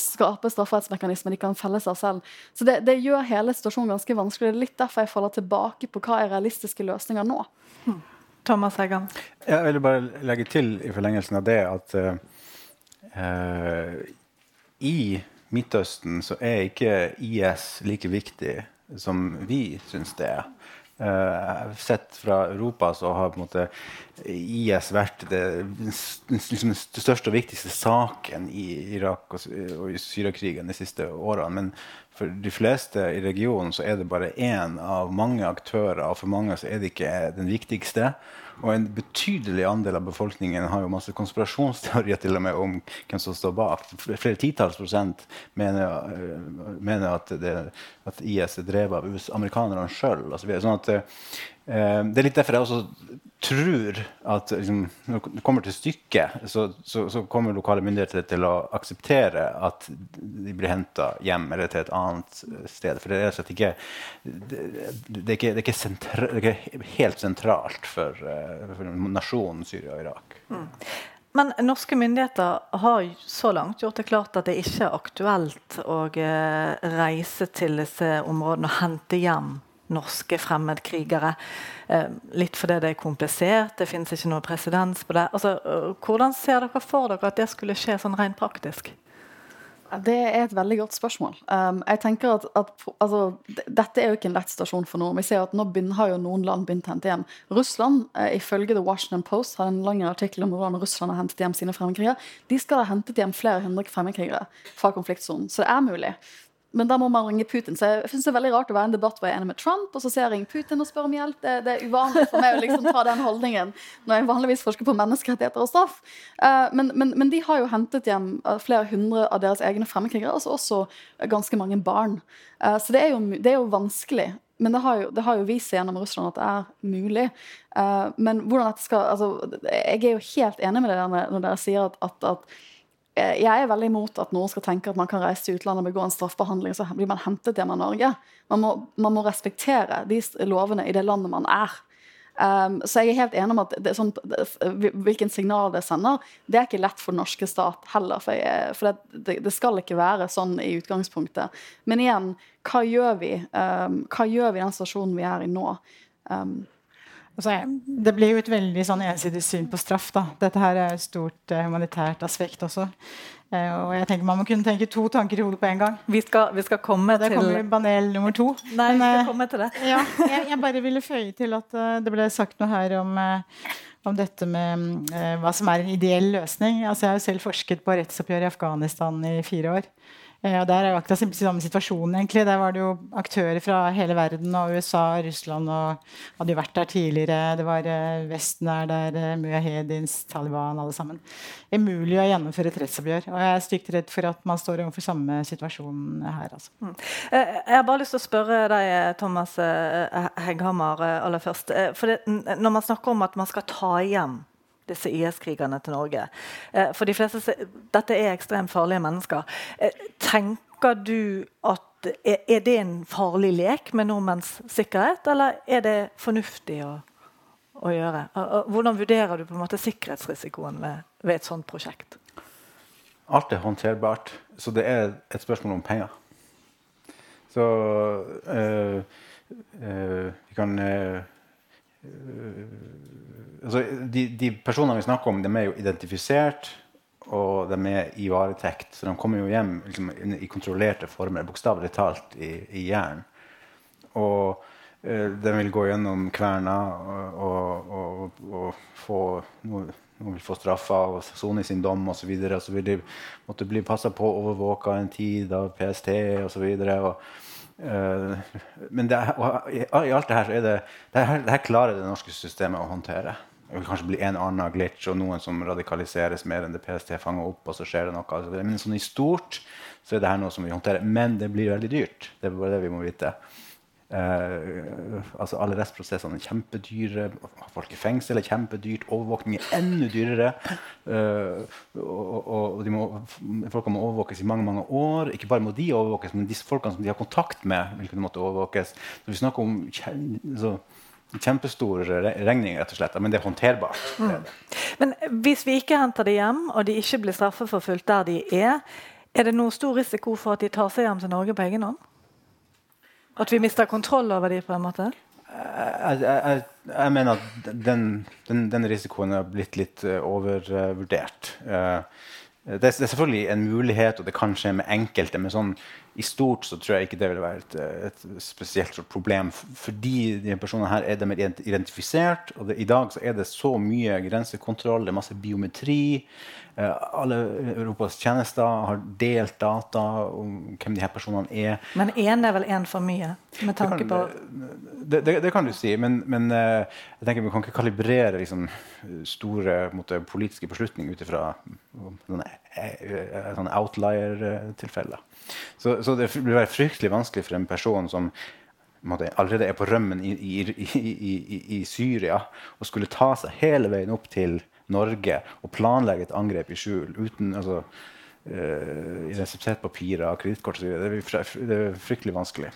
skape strafferettsmekanismer de kan felle seg selv. Så det, det, gjør hele situasjonen ganske vanskelig. Det er litt derfor jeg faller tilbake på hva er realistiske løsninger nå. Hmm. Thomas Heggan? Jeg vil bare legge til i forlengelsen av det at uh, i Midtøsten så er ikke IS like viktig som vi syns det er. Uh, sett fra Europa så har på en måte IS vært det, liksom den største og viktigste saken i Irak og, og Syriakrigen de siste årene. Men for de fleste i regionen så er det bare én av mange aktører, og for mange så er det ikke den viktigste. Og en betydelig andel av befolkningen har jo masse konspirasjonsteorier til og med om hvem som står bak. Flere titalls prosent mener, øh, mener at, det, at, IS er drevet av amerikanerne sjøl. Sånn at Eh, det er litt derfor jeg også tror at liksom, når det kommer til stykket, så, så, så, kommer lokale myndigheter til å akseptere at de blir henta hjem eller til et annet sted. For det er, ikke, det, det er ikke, det er ikke, sentra, er ikke helt sentralt for, eh, for nasjonen Syria og Irak. Mm. Men norske myndigheter har så langt gjort det klart at det ikke er aktuelt å eh, reise til disse områdene og hente hjem norske fremmedkrigere. Eh, litt fordi det er komplisert, det finnes ikke noe presedens på det. Altså, eh, hvordan ser dere for dere at det skulle skje sånn rent praktisk? Det er et veldig godt spørsmål. Um, jeg tenker at, at altså, Dette er jo ikke en lett stasjon for noen. Vi ser at Nå har jo noen land begynt å hente hjem. Russland, uh, ifølge The Washington Post, har en lang artikkel om hvordan Russland har hentet hjem sine fremmedkrigere. De skal ha hentet hjem flere hundre fremmedkrigere fra konfliktsonen. Så det er mulig. Men da må man ringe Putin. Så jeg synes det er veldig rart å være i en debatt hvor jeg er enig med Trump, og så ser jeg ringe Putin og spør om hjelp. Det, det, er uvanlig for meg å liksom ta den holdningen når jeg vanligvis forsker på menneskerettigheter og straff. Uh, men, men, men, de har jo hentet hjem eh, flere hundre av deres egne fremmedkrigere, altså også ganske mange barn. Uh, så det er, jo, det er, jo, vanskelig. Men det har jo, det har jo, vist seg gjennom Russland at det er mulig. Men hvordan dette skal altså, Jeg er jo helt enig med dere når dere sier at, at, at Eh, jeg er veldig imot at noen skal tenke at man kan reise til utlandet og begå en straffbehandling, så blir man hentet hjem av Norge. Man må, man må, respektere de lovene i det landet man er. Um, så jeg er helt enig om at det, sånn, det, hvilken signal det sender, det er ikke lett for den norske stat heller. For, jeg, for det, det, skal ikke være sånn i utgangspunktet. Men igjen, hva gjør vi? Um, hva gjør vi i den situasjonen vi er i nå? Um, Altså, det blir jo et veldig sånn ensidig syn på straff. Da. Dette her er et stort uh, humanitært aspekt også. Uh, og jeg tenker Man må kunne tenke to tanker i hodet på en gang. Vi skal, vi skal komme til... Kommer panel nummer to. Nei, Men, vi skal komme til det. ja, jeg, jeg, bare ville føye til at uh, det ble sagt noe her om, om dette med hva som er en ideell løsning. Altså, jeg har jo selv forsket på rettsoppgjør i Afghanistan i fire år. Eh, og Der er jo akkurat samme situasjonen. egentlig. Der var det jo aktører fra hele verden, og USA Russland og hadde jo vært der tidligere. Det var eh, Vesten er der, eh, Mujahedins, Taliban, alle sammen. Umulig å gjennomføre et rettsoppgjør. Og jeg er stygt redd for at man står overfor samme situasjon her. Altså. Mm. Jeg har bare lyst til å spørre deg, Thomas Hegghammer, aller først. For det, når man snakker om at man skal ta igjen disse IS-krigerne til Norge. Eh, for de fleste, Dette er ekstremt farlige mennesker. Eh, tenker du at Er det en farlig lek med nordmenns sikkerhet, eller er det fornuftig å, å gjøre? Hvordan vurderer du på en måte sikkerhetsrisikoen ved, ved et sånt prosjekt? Alt er håndterbart, så det er et spørsmål om penger. Så øh, øh, vi kan øh, altså, de, de, personene vi snakker om, de er jo identifisert, og de er i varetekt. Så de kommer jo hjem liksom, i kontrollerte former, bokstavelig talt i, i jern. Og eh, de vil gå gjennom kverna og, og, og, og få noe noen vil få straffa og sone sin dom osv. Så, videre, og så vil de måtte bli passa på overvåka en tid av PST osv. Uh, men det, i, alt det her så er det det her, det her klarer det norske systemet å håndtere. Det vil kanskje bli en annen glitch og noen som radikaliseres mer enn det PST fanger opp. og så skjer det noe. Men sånn i stort så er det her noe som vi håndterer. Men det blir veldig dyrt. Det er bare det vi må vite. Uh, altså Alle rettsprosessene er kjempedyre. Folk i fengsel er kjempedyrt. Overvåkning er enda dyrere. Eh, og, og må, Folk må overvåkes i mange mange år. Ikke bare må de overvåkes, men disse folkene som de har kontakt med, vil kunne måtte overvåkes. Så vi snakker om så, kjempestor regning, rett og slett. Men det er håndterbart. Mm. Men hvis vi ikke henter dem hjem, og de ikke blir straffeforfulgt der de er, Er det noe stor risiko for at de tar seg hjem til Norge på egen hånd? At vi mister kontroll over dem på en måte? Jeg, jeg, jeg mener at den, den, den, risikoen er blitt litt uh, overvurdert. Det, det, er selvfølgelig en mulighet, og det kan skje med enkelte. Men sånn, i stort så tror jeg ikke det vil være et, et spesielt problem. Fordi de personene her er de identifisert. Og det, i dag så er det så mye grensekontroll, det er masse biometri. Eh, alle Europas tjenester har delt data om hvem de her personene er. Men én er vel én for mye? med tanke det kan, på... Det, det, det, kan du si, men, men uh, jeg tenker vi kan ikke kalibrere liksom, store måte, politiske beslutninger ut ifra sånne, eh, sånne outlier-tilfeller. Så, så, det vil være fryktelig vanskelig for en person som måte, allerede er på rømmen i, i, i, i Syria, og skulle ta seg hele veien opp til Norge og planlegge et angrep i skjul uten altså, uh, reseptpapirer, kredittkort osv. Det, det er fryktelig vanskelig.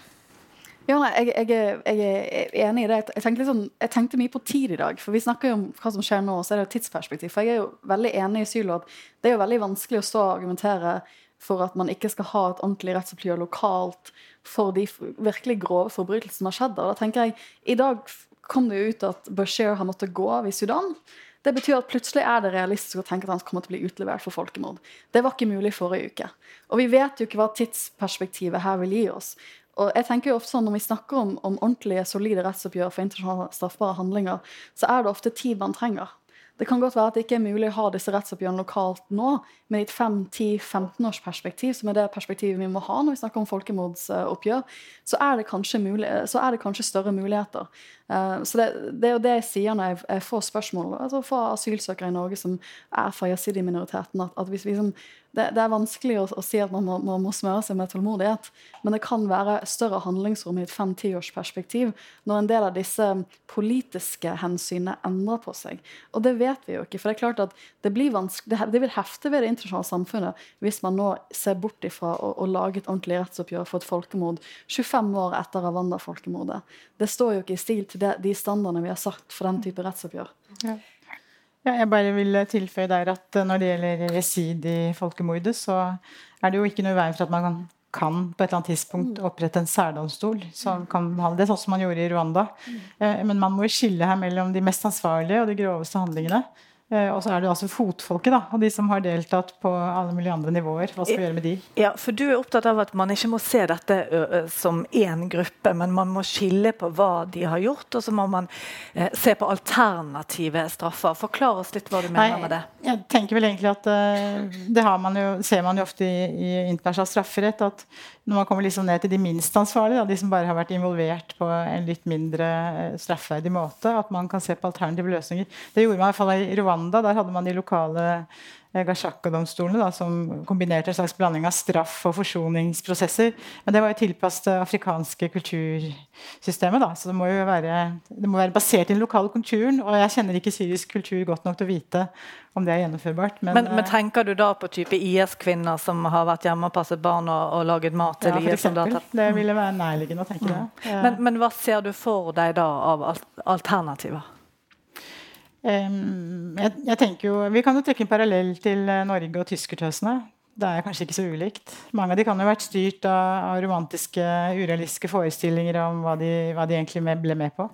Ja, jeg, jeg, jeg, er enig i det. Jeg tenkte, sånn, jeg tenkte, mye på tid i dag. For vi snakker jo om hva som skjer nå, så er det jo tidsperspektiv. For jeg er jo veldig enig i Sylo at det er jo veldig vanskelig å stå og argumentere for at man ikke skal ha et ordentlig rettsoppgjør lokalt for de virkelig grove forbrytelsene som har skjedd der. Da tenker jeg, I dag kom det jo ut at Bashir har måttet gå av i Sudan. Det betyr at plutselig er det realistisk å tenke at han kommer til å bli utlevert for folkemord. Det var ikke mulig forrige uke. Og vi vet jo ikke hva tidsperspektivet her vil gi oss. Og jeg tenker jo ofte sånn, Når vi snakker om, om ordentlige, solide rettsoppgjør for internasjonale straffbare handlinger, så er det ofte tid man trenger. Det kan godt være at det ikke er mulig å ha disse rettsoppgjørene lokalt nå, men i et 5-10-15 års som er det perspektivet vi må ha når vi snakker om folkemordsoppgjør, så er det kanskje, mulig, er det kanskje større muligheter. Uh, så det, det, er jo det jeg sier når jeg, får spørsmål altså fra asylsøkere i Norge som er fra jazidi-minoriteten at, at liksom det, det, er vanskelig å, å, si at man må, man må, smøre seg med tålmodighet, men det kan være større handlingsrom i et fem-tiårsperspektiv års perspektiv når en del av disse politiske hensynene endrer på seg. Og det vet vi jo ikke. For det er klart at det, blir det, det vil hefte ved det internasjonale samfunnet hvis man nå ser bort ifra å, å lage et ordentlig rettsoppgjør for et folkemord 25 år etter Rwanda-folkemordet. Det står jo ikke i stil til de standardene vi har sagt for den type rettsoppgjør. Ja. Ja, jeg bare vil tilføye der at eh, Når det gjelder resid i folkemordet, så er det jo ikke noe i veien for at man kan, kan, på et eller annet tidspunkt mm. opprette en særdomstol som kan behandle det, sånn som man gjorde i Rwanda. Mm. Eh, men man må skille her mellom de mest ansvarlige og de groveste handlingene. Eh, og så er det altså fotfolket da, og de som har deltatt på alle mulige andre nivåer. Hva skal vi gjøre med de? Ja, for Du er opptatt av at man ikke må se dette som én gruppe, men man må skille på hva de har gjort, og så må man uh, se på alternative straffer. Forklar oss litt hva du mener Nei, med det. Jeg tenker vel egentlig at Det man jo, ser man jo ofte i, i internasjonal strafferett. at når man kommer liksom ned til de minst ansvarlige, de som bare har vært involvert på en litt mindre straffverdig måte, at man kan se på alternative løsninger. Det gjorde man i hvert fall i Rwanda. Der hadde man de lokale eh, Gashaka-domstolene som kombinerte en slags blanding av straff og forsoningsprosesser. Men det var jo tilpasset det afrikanske kultursystemet. Da. Så det må jo være, det må være basert i den lokale kulturen. Og jeg kjenner ikke syrisk kultur godt nok til å vite om det er gjennomførbart. Men, men, men eh, tenker du da på type IS-kvinner som har vært hjemme og passet barn og, og laget mat til ja, IS-soldater? Det ville være nærliggende å tenke mm. det. Men, men hva ser du for deg da av alternativer? Jeg, jeg, tenker jo, Vi kan jo trekke en parallell til eh, Norge og tyskertøsene. Det er kanskje ikke så ulikt. Mange av de kan jo ha vært styrt av, av romantiske, urealistiske forestillinger om hva de, hva de egentlig ble med på.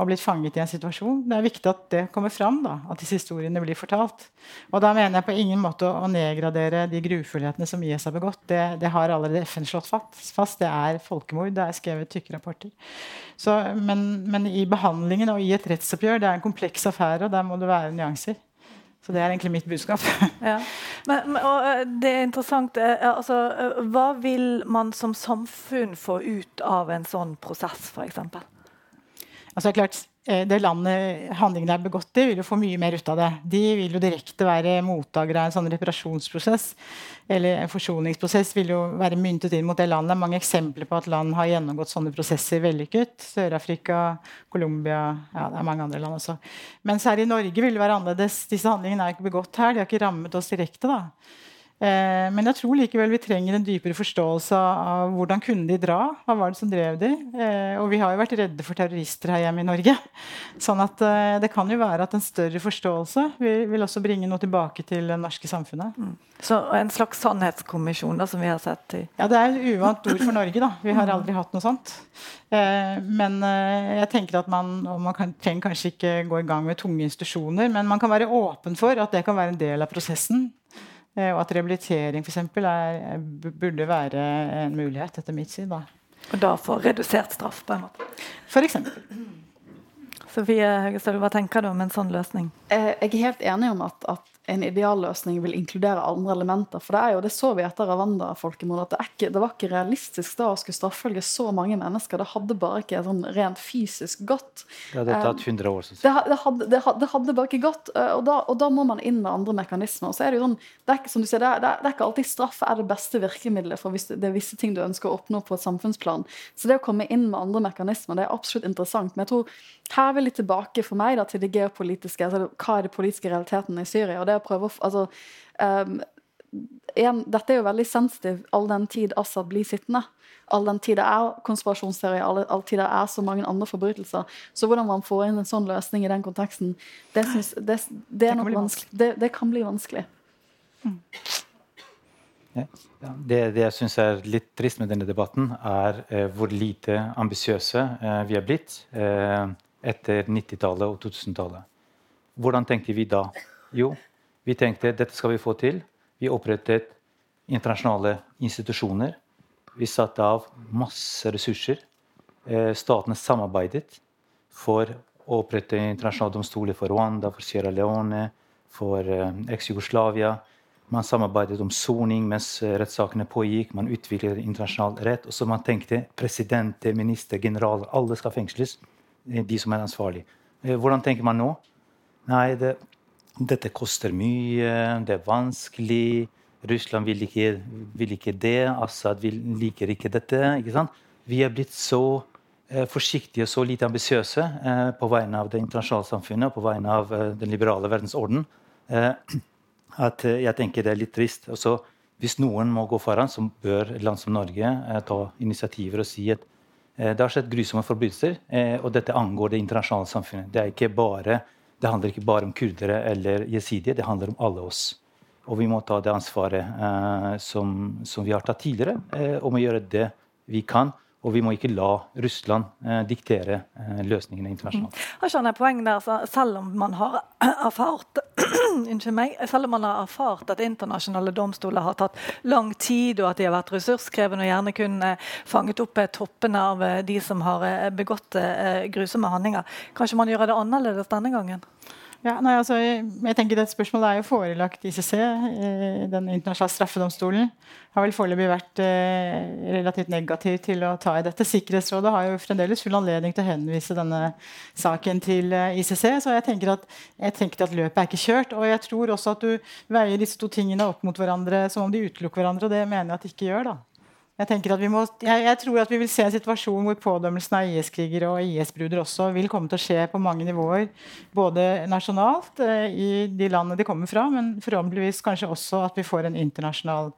Og blitt fanget i en situasjon. Det er viktig at det kommer fram, da, at disse historiene blir fortalt. Og da mener jeg på ingen måte å, nedgradere de grufullhetene som IS har begått. Det, det har allerede FN slått fast. Det er folkemord. Det er skrevet tykke rapporter. Så, men, men i behandlingen og i et rettsoppgjør, det er en kompleks affære, og der må det være nyanser. Så det er egentlig mitt budskap. ja. men, og, eh, det er interessant. Eh, altså, eh, hva vil man som samfunn få ut av en sånn prosess, f.eks.? Altså, klart, det landet handlingene er begått i, vil jo få mye mer ut av det. De vil jo direkte være mottakere av en sånn reparasjonsprosess. Eller en forsoningsprosess vil jo være myntet inn mot det landet. Det er mange eksempler på at land har gjennomgått sånne prosesser vellykket. Sør-Afrika, Colombia ja, det er mange andre land også. Mens her i Norge vil det være annerledes. Disse handlingene er ikke begått her. De har ikke rammet oss direkte. da. Eh, men jeg tror likevel vi trenger en dypere forståelse av hvordan kunne de dra. Hva var det som drev de? Eh, og vi har jo vært redde for terrorister her hjemme i Norge. Sånn at eh, det kan jo være at en større forståelse vil, vil også bringe noe tilbake til det norske samfunnet. Mm. Så En slags sannhetskommisjon, da, som vi har sett i Ja, det er et uvant ord for Norge. da. Vi har aldri hatt noe sånt. men jeg tenker at man, og man kan, trenger kanskje ikke gå i gang med tunge institusjoner, men man kan være åpen for at det kan være en del av prosessen. Eh, og at rehabilitering for eksempel, er, burde være en mulighet, etter mitt syn. Da. Og da få redusert straff, på en måte? For eksempel. Sofie Høgestøl, hva tenker du om en sånn løsning? Eh, jeg er helt enig om at, at en idealløsning vil inkludere andre elementer. For det er jo, det så vi etter Rwanda-folkemordet, at det, ikke, det, var ikke realistisk da å skulle straffølge så mange mennesker. Det hadde bare ikke sånn rent fysisk gått. Det hadde tatt 100 år. Det, det, hadde, det, det, hadde, bare ikke gått. Eh, og da, og da, må man inn med andre mekanismer. Og så er det jo sånn, det er ikke som du sier, det er, det er ikke alltid straff er det beste virkemidlet for hvis det er visse ting du ønsker å oppnå på et samfunnsplan. Så det å komme inn med andre mekanismer, det er absolutt interessant. Men jeg tror her vil litt tilbake for meg da, til det geopolitiske. altså Hva er de politiske realitetene i Syria? og det å prøve å altså, um, igjen, Dette er jo veldig sensitivt all den tid Assad blir sittende. All den tid det er konspirasjonsteorier, all, all tid det er så mange andre forbrytelser. Så hvordan man får inn en sånn løsning i den konteksten, det, synes, det, det, det, det kan bli vanskelig. Mm. Ja. Det, det, jeg syns er litt trist med denne debatten, er eh, hvor lite ambisiøse eh, vi er blitt eh, etter 90-tallet og 2000-tallet. Hvordan tenkte vi da? Jo, vi tenkte dette skal vi få til. Vi opprettet internasjonale institusjoner. Vi satte av masse ressurser. Eh, statene samarbeidet for å opprette internasjonale domstoler for Rwanda, for Sierra Leone, for eh, eks-Jugoslavia man samarbeidet om soning mens eh, rettssakene pågikk. Man utviklet internasjonal rett. Og så man tenkte president, minister, generaler Alle skal fengsles. De som er ansvarlige. Eh, hvordan tenker man nå? Nei, det, dette koster mye. Det er vanskelig. Russland vil ikke, vil ikke det. Assad vil, liker ikke dette. Ikke sant? Vi er blitt så eh, forsiktige og så lite ambisiøse eh, på vegne av det internasjonale samfunnet og på vegne av eh, den liberale verdensorden. Eh, at eh, jeg tenker det er litt trist. Også, hvis noen må gå foran, så bør et land som Norge eh, ta initiativer og si at eh, det har skjedd grusomme forbrytelser, eh, og dette angår det internasjonale samfunnet. Det, bare, det, handler ikke bare om kurdere eller jesidier, det handler om alle oss. Og vi må ta det ansvaret eh, som, som, vi har tatt tidligere, eh, om å gjøre det vi kan og vi må ikke la Russland eh, diktere eh, løsningene internasjonalt. Mm. Jeg skjønner poeng der, selv om man har erfart meg, selv om man har erfart at internasjonale domstoler har tatt lang tid, og at de har vært ressurskrevende og gjerne kun eh, fanget opp eh, toppene av eh, de som har begått grusomme handlinger. Kanskje man gjør det annerledes denne gangen? Ja, nei, altså, jeg tenker Dette spørsmålet er jo forelagt ICC, eh, den internasjonale straffedomstolen. Har vel foreløpig vært eh, relativt negativ til å ta i dette. Sikkerhetsrådet har jo fremdeles full anledning til å henvise denne saken til eh, ICC. Så jeg tenker, at, jeg tenker at løpet er ikke kjørt. Og jeg tror også at du veier disse to tingene opp mot hverandre som om de utelukker hverandre. Og det mener jeg at de ikke gjør. da. Jeg, må, jeg, jeg, tror at vi vil se en situasjon hvor pådømmelsen av IS-krigere og IS-bruder også vil komme til å skje på mange nivåer. Både nasjonalt, eh, i de landene de kommer fra, men forhåpentligvis kanskje også at vi får en internasjonal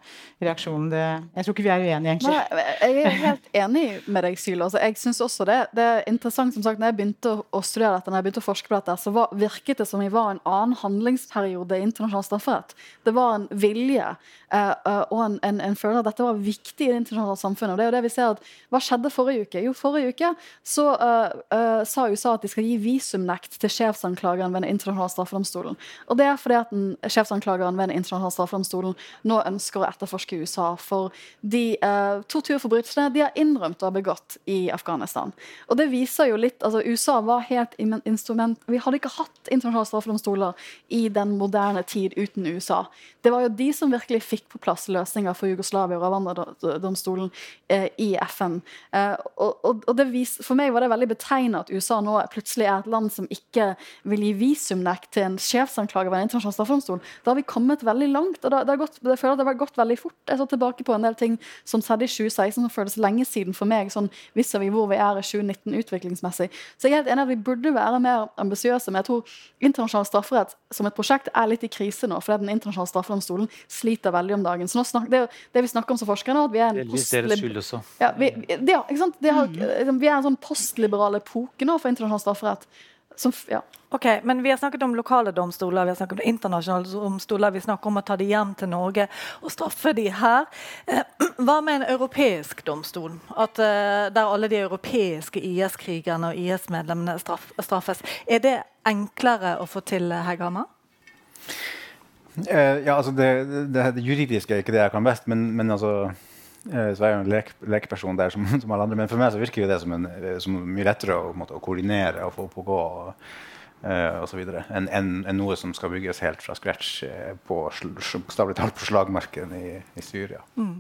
reaksjon. Det, jeg tror ikke vi er uenige, egentlig. Nei, jeg er helt enig med deg, Syl. Altså, jeg synes også det. Det er interessant, som sagt, når jeg begynte å studere dette, når jeg begynte å forske på dette, så var, virket det som vi var en annen handlingsperiode i internasjonal strafferett. Det var en vilje uh, uh, og en, en, en følelse at dette var viktig i det internasjonale samfunnet. og det er jo det vi ser at, Hva skjedde forrige uke? Jo, forrige uke så uh, uh, sa USA at de skal gi visumnekt til sjefsanklageren ved Den internasjonale straffedomstolen. Og det er fordi at den, sjefsanklageren ved Den internasjonale straffedomstolen nå ønsker å etterforske USA for de uh, torturforbrytelsene de har innrømt å ha begått i Afghanistan. Og det viser jo litt, altså USA var helt instrument Vi hadde ikke hatt internasjonale straffedomstoler i den moderne tid uten USA. Det var jo de som virkelig fikk på plass løsninger for Jugoslavia og Rwanda menneskerettsdomstolen eh, i FN. Eh, og, og, og vis, For meg var det veldig betegnende at USA nå plutselig er et land som ikke vil gi visumnekt til en sjefsanklager ved en internasjonal straffedomstol. Da har vi kommet veldig langt. og det, det, gått, jeg føler at det har gått veldig fort. Jeg så tilbake på en del ting som skjedde i 2016 som føles lenge siden for meg, sånn vis vi hvor vi er i 2019 utviklingsmessig. Så jeg er helt enig at vi burde være mer ambisiøse, men jeg tror internasjonal strafferett som et prosjekt er litt i krise nå, fordi den internasjonale straffedomstolen sliter veldig om dagen. Så snak, det, det, vi snakker om som forskere nå, at vi er en post... Ja, vi, det, ikke sant? Har, mm. vi er en sånn postliberal epoke nå for internasjonal strafferett. Som, ja. Ok, men Vi har snakket om lokale domstoler, vi har snakket om internasjonale domstoler. Vi snakker om å ta de hjem til Norge og straffe de her. Eh, hva med en europeisk domstol? At, uh, der alle de europeiske IS-krigerne og IS-medlemmene straff, straffes. Er det enklere å få til, Hegghammer? Uh, ja, altså det, det, det, juridiske er ikke det jeg kan best, men, men altså så jeg er jo en lek, lekeperson der som, som, alle andre. Men for meg så virker det som, en, som mye lettere å, måte, å, koordinere og få opp og gå. Og, og så enn en, en noe som skal bygges helt fra scratch på, på, talt på slagmarken i, i Syria. Mm.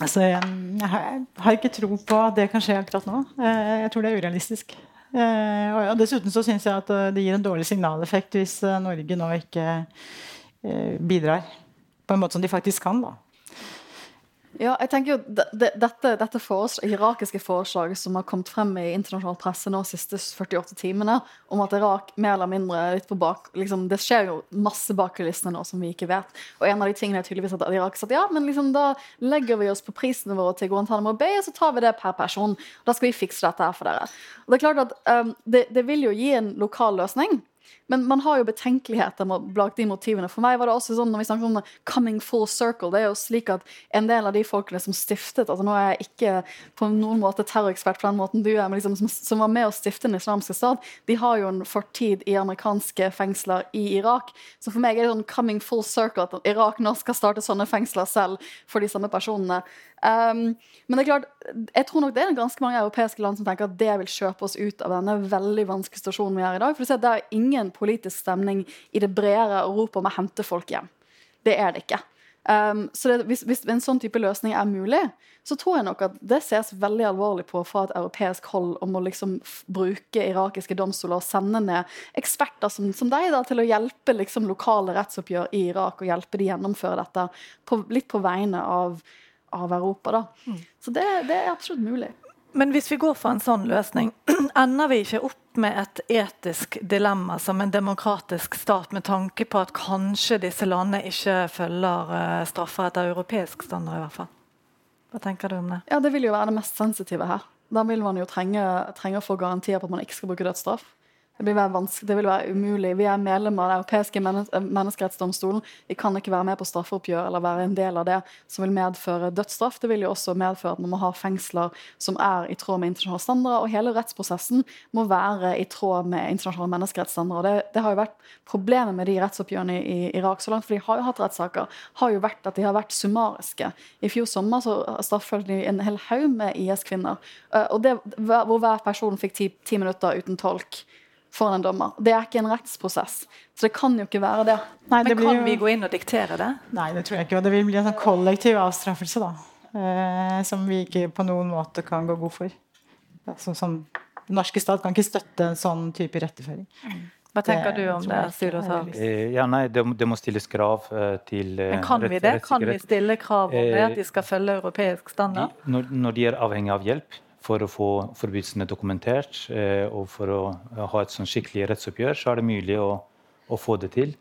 Altså, jeg, jeg, har ikke tro på at det kan skje akkurat nå. Jeg tror det er urealistisk. Og Dessuten så syns jeg at det gir en dårlig signaleffekt hvis Norge nå ikke bidrar på en måte som de faktisk kan. da. Ja, jeg tenker jo Dette, dette forslag, irakiske forslaget som har kommet frem i internasjonal presse nå de siste 48 timene, om at Irak mer eller mindre litt på bak liksom, Det skjer jo masse bak kulissene nå som vi ikke vet. Og en av de tingene er tydeligvis at Irak sa ja, men liksom, da legger vi oss på prisene våre til Guantánamo Bay, og så tar vi det per person. Da skal vi fikse dette her for dere. Og det er klart at um, det, det vil jo gi en lokal løsning. Men man har jo betenkeligheter bak de motivene. For meg var det også sånn når vi snakker om 'coming full circle', det er jo slik at en del av de folkene som stiftet altså Nå er jeg ikke på noen måte terrorekspert på den måten du er, men liksom, som, som, var med å stifte Den islamske stat, de har jo en fortid i amerikanske fengsler i Irak. Så for meg er det sånn 'coming full circle' at Irak nå skal starte sånne fengsler selv for de samme personene. Um, men det er klart, jeg tror nok det er ganske mange europeiske land som tenker at det vil kjøpe oss ut av denne veldig vanskelige situasjonen vi er i dag. For det er ingen politisk stemning i det bredere Europa om å hente folk hjem. Det er det ikke. Um, så det, hvis, hvis, en sånn type løsning er mulig, så tror jeg nok at det ses veldig alvorlig på fra et europeisk hold om å liksom bruke irakiske domstoler og sende ned eksperter som, som deg da, til å hjelpe liksom, lokale rettsoppgjør i Irak og hjelpe de gjennomføre dette på, litt på vegne av av Europa. Da. Mm. Så det, det, er absolutt mulig. Men hvis vi går for en sånn løsning, ender vi ikke opp med et etisk dilemma som en demokratisk stat, med tanke på at kanskje disse landene ikke følger uh, straffer etter europeisk standard? i hvert fall? Hva tenker du om det? Ja, Det vil jo være det mest sensitive her. Da vil man jo trenge, trenge å få garantier på at man ikke skal bruke dødsstraff. Det vil, være det vil være umulig. Vi er medlemmer av Den europeiske menneskerettsdomstolen. Vi kan ikke være med på straffeoppgjør eller være en del av det som vil medføre dødsstraff. Det vil jo også medføre at man må ha fengsler som er i tråd med internasjonale standarder. Og hele rettsprosessen må være i tråd med internasjonale menneskerettsstandarder. Det, det har jo vært Problemet med de rettsoppgjørene i Irak så langt, for de har jo hatt rettssaker, har jo vært at de har vært summariske. I fjor sommer så straffeforfølgte de en hel haug med IS-kvinner. Eh, og det, hvor hver person fikk ti, ti minutter uten tolk for en dommer. Det er ikke en rettsprosess. Så det kan jo ikke være det. Nei, det Men kan jo... vi gå inn og diktere det? Nei, det tror jeg ikke. Og det vil bli en sånn kollektiv avstraffelse, da. Eh, som vi ikke på noen måte kan gå god for. Ja, som Den norske stat kan ikke støtte en sånn type retteføring. Hva tenker det, du om det, Sylosa? Eh, ja, nei, det, det, må stilles krav eh, til eh, Men Kan vi det? Kan vi stille krav om det, at de skal følge europeisk standard? De, når, når de er avhengig av hjelp, for å få forbrytelsene dokumentert eh, og for å ha et sånn skikkelig rettsoppgjør, så er det mulig å, å få det til,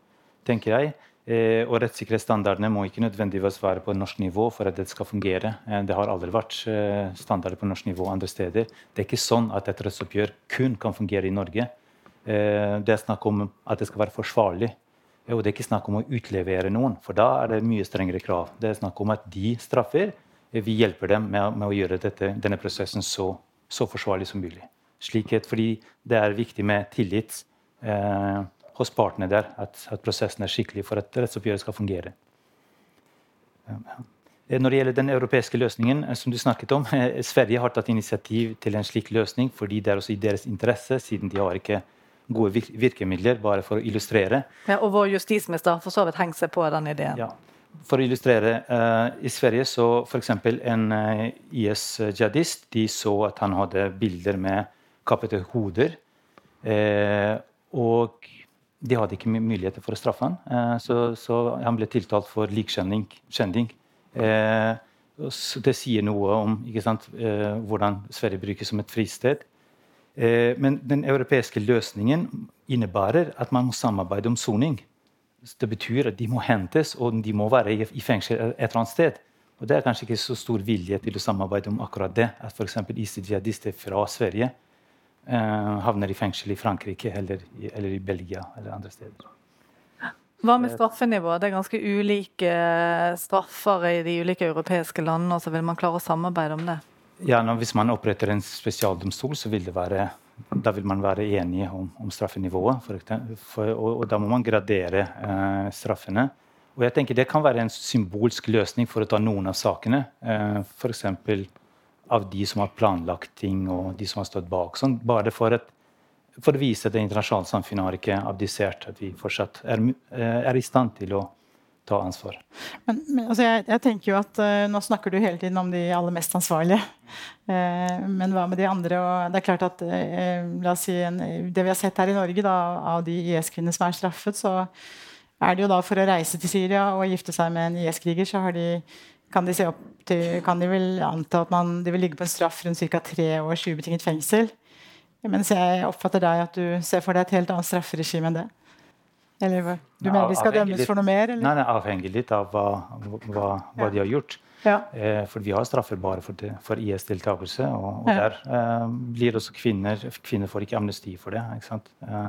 tenker jeg. Eh, og rettssikkerhetsstandardene må ikke nødvendigvis være på norsk nivå for at det skal fungere. Eh, det har aldri vært standarder på norsk nivå andre steder. Det er ikke sånn at et rettsoppgjør kun kan fungere i Norge. Det er snakk om at det skal være forsvarlig. Og det er ikke snakk om å utlevere noen, for da er det mye strengere krav. Det er snakk om at de straffer vi hjelper dem med, med å gjøre dette, denne prosessen så, så, forsvarlig som mulig. Slikhet, fordi det er viktig med tillit eh, hos partene der, at, at, prosessen er skikkelig for at rettsoppgjøret skal fungere. Eh, når det gjelder den europeiske løsningen, eh, som du snakket om, eh, Sverige har tatt initiativ til en slik løsning fordi det er også i deres interesse, siden de har ikke gode virkemidler, bare for å illustrere. Ja, og vår justisminister har for så vidt hengt seg på den ideen. Ja. For å illustrere uh, I Sverige så f.eks. en uh, IS-jihadist de så at han hadde bilder med kappede hoder. Uh, og de hadde ikke muligheter for å straffe han, så, så, han ble tiltalt for likskjending. det sier noe om sant, hvordan Sverige brukes som et fristed. men den europeiske løsningen innebærer at man må samarbeide om soning. Det betyr at de må hentes, og de må være i fengsel et eller annet sted. Og Det er kanskje ikke så stor vilje til å samarbeide om akkurat det. At f.eks. IC-jihadister fra Sverige eh, havner i fengsel i Frankrike eller i, eller i, Belgia eller andre steder. Hva med straffenivået? Det er ganske ulike eh, straffer i de ulike europeiske landene. så Vil man klare å samarbeide om det? Ja, nå, Hvis man oppretter en spesialdomstol, så vil det være da vil man være enige om, om straffenivået. For, for, og, og, da må man gradere eh, straffene. Og jeg tenker Det kan være en symbolsk løsning for å ta noen av sakene. Eh, F.eks. av de som har planlagt ting, og de som har stått bak. Sånn, bare for, et, for, å vise at det internasjonale samfunnet har ikke abdisert. At vi fortsatt er, eh, er i stand til å ta ansvar. Men, men altså jeg, jeg, tenker jo at uh, Nå snakker du hele tiden om de aller mest ansvarlige. Uh, men hva med de andre? Og det er klart at uh, la oss si en, Det vi har sett her i Norge da, av de IS-kvinnene som er straffet, så er det jo da for å reise til Syria og gifte seg med en IS-kriger, så de, kan de til, kan de vel anta at man, de vil ligge på en straff rundt ca. tre års ubetinget fengsel. Mens jeg oppfatter deg at du ser for deg et helt annet strafferegime enn det. Eller hva? Du mener de skal dømmes for noe mer? Eller? Nei, nei, avhengig litt av hva, hva, hva ja. de har gjort. Ja. Eh, for vi har straffer bare for, for IS-deltakelse. Og, og ja. der eh, blir også kvinner Kvinner får ikke amnesti for det. Eh,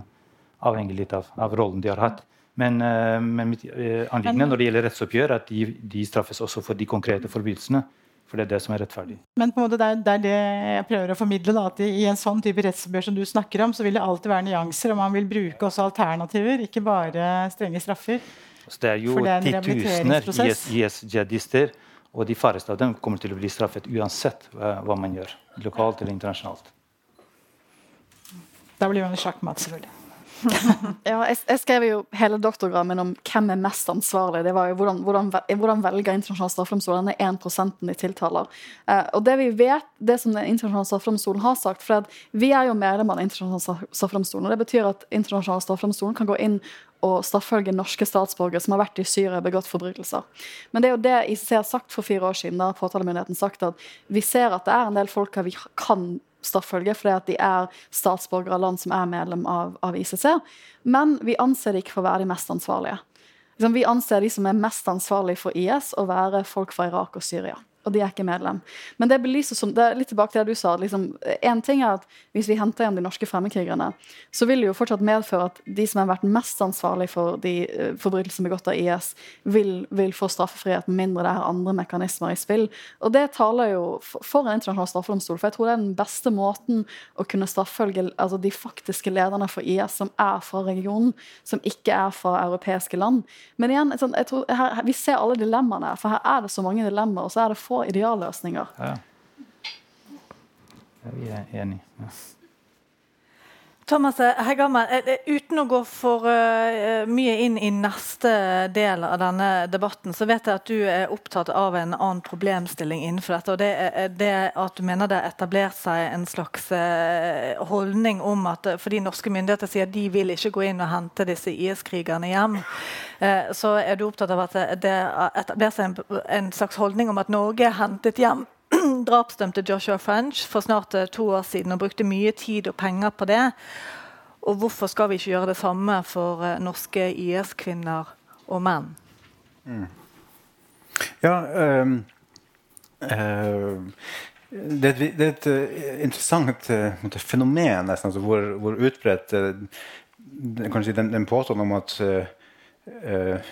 avhengig litt av, av, rollen de har hatt. Men, eh, men mitt eh, anliggende når det gjelder rettsoppgjør, at de, de straffes også for de konkrete forbrytelsene. For det er det som er rettferdig. Men på en måte det er, det, er det jeg prøver å formidle. Da, at I en sånn type rettsoppgjør som du snakker om, så vil det alltid være nyanser. Og man vil bruke også alternativer, ikke bare strenge straffer. Så det er jo titusener IS-jihadister, og de færreste av dem kommer til å bli straffet uansett hva, hva man gjør. Lokalt eller internasjonalt. Da blir man sjakkmatt, selvfølgelig. ja, jeg, jeg, skrev jo hele doktorgraden min om hvem er mest ansvarlig. Det var jo Hvordan, hvordan, hvordan velger internasjonal straffedomstol denne 1 de tiltaler? Eh, og Det vi vet, det som den internasjonale straffedomstolen har sagt for Vi er jo medlem av den internasjonale straffedomstolen. og Det betyr at internasjonale straffedomstolen kan gå inn og straffølge norske statsborgere som har vært i Syria og begått forbrytelser. Men det er jo det ICC har sagt for fire år siden. Da har påtalemyndigheten sagt at vi ser at det er en del folk vi kan straffølge fordi at de er statsborgere av land som er medlem av, av, ICC. Men vi anser de ikke for å være de mest ansvarlige. Liksom, vi anser de som er mest ansvarlige for IS, å være folk fra Irak og Syria og de er ikke medlem. Men det belyser som, det er litt tilbake til det du sa. Liksom, en ting er at Hvis vi henter igjen de norske fremmedkrigerne, så vil det jo fortsatt medføre at de som har vært mest ansvarlig for de uh, forbrytelsene begått av IS, vil, vil få straffefrihet med mindre det er andre mekanismer i spill. Og det taler jo for en internasjonal straffedomstol, for jeg tror det er den beste måten å kunne straffølge altså de faktiske lederne for IS som er fra regionen, som ikke er fra europeiske land. Men igjen, jeg tror, her, vi ser alle dilemmaene, for her er det så mange dilemmaer. og så er det få idealløsninger. Ja. Vi er enige. Ja. Thomas eh, Heggammer, eh, eh, uten å gå for mye inn i neste del av denne debatten, så vet jeg at du er opptatt av en annen problemstilling innenfor dette. og Det er det at du mener det har etablert seg en slags holdning om at fordi norske myndigheter sier at de vil ikke gå inn og hente disse IS-krigerne hjem, så er du opptatt av at det har etablert seg en slags holdning om at Norge er hentet hjem drapsdømte Joshua French for snart eh, to år siden og brukte mye tid og penger på det. Og hvorfor skal vi ikke gjøre det samme for uh, norske IS-kvinner og menn? Mm. Ja um, uh, det, det, er et uh, interessant fenomen nesten, altså, hvor, hvor, utbredt si den, den påstanden om at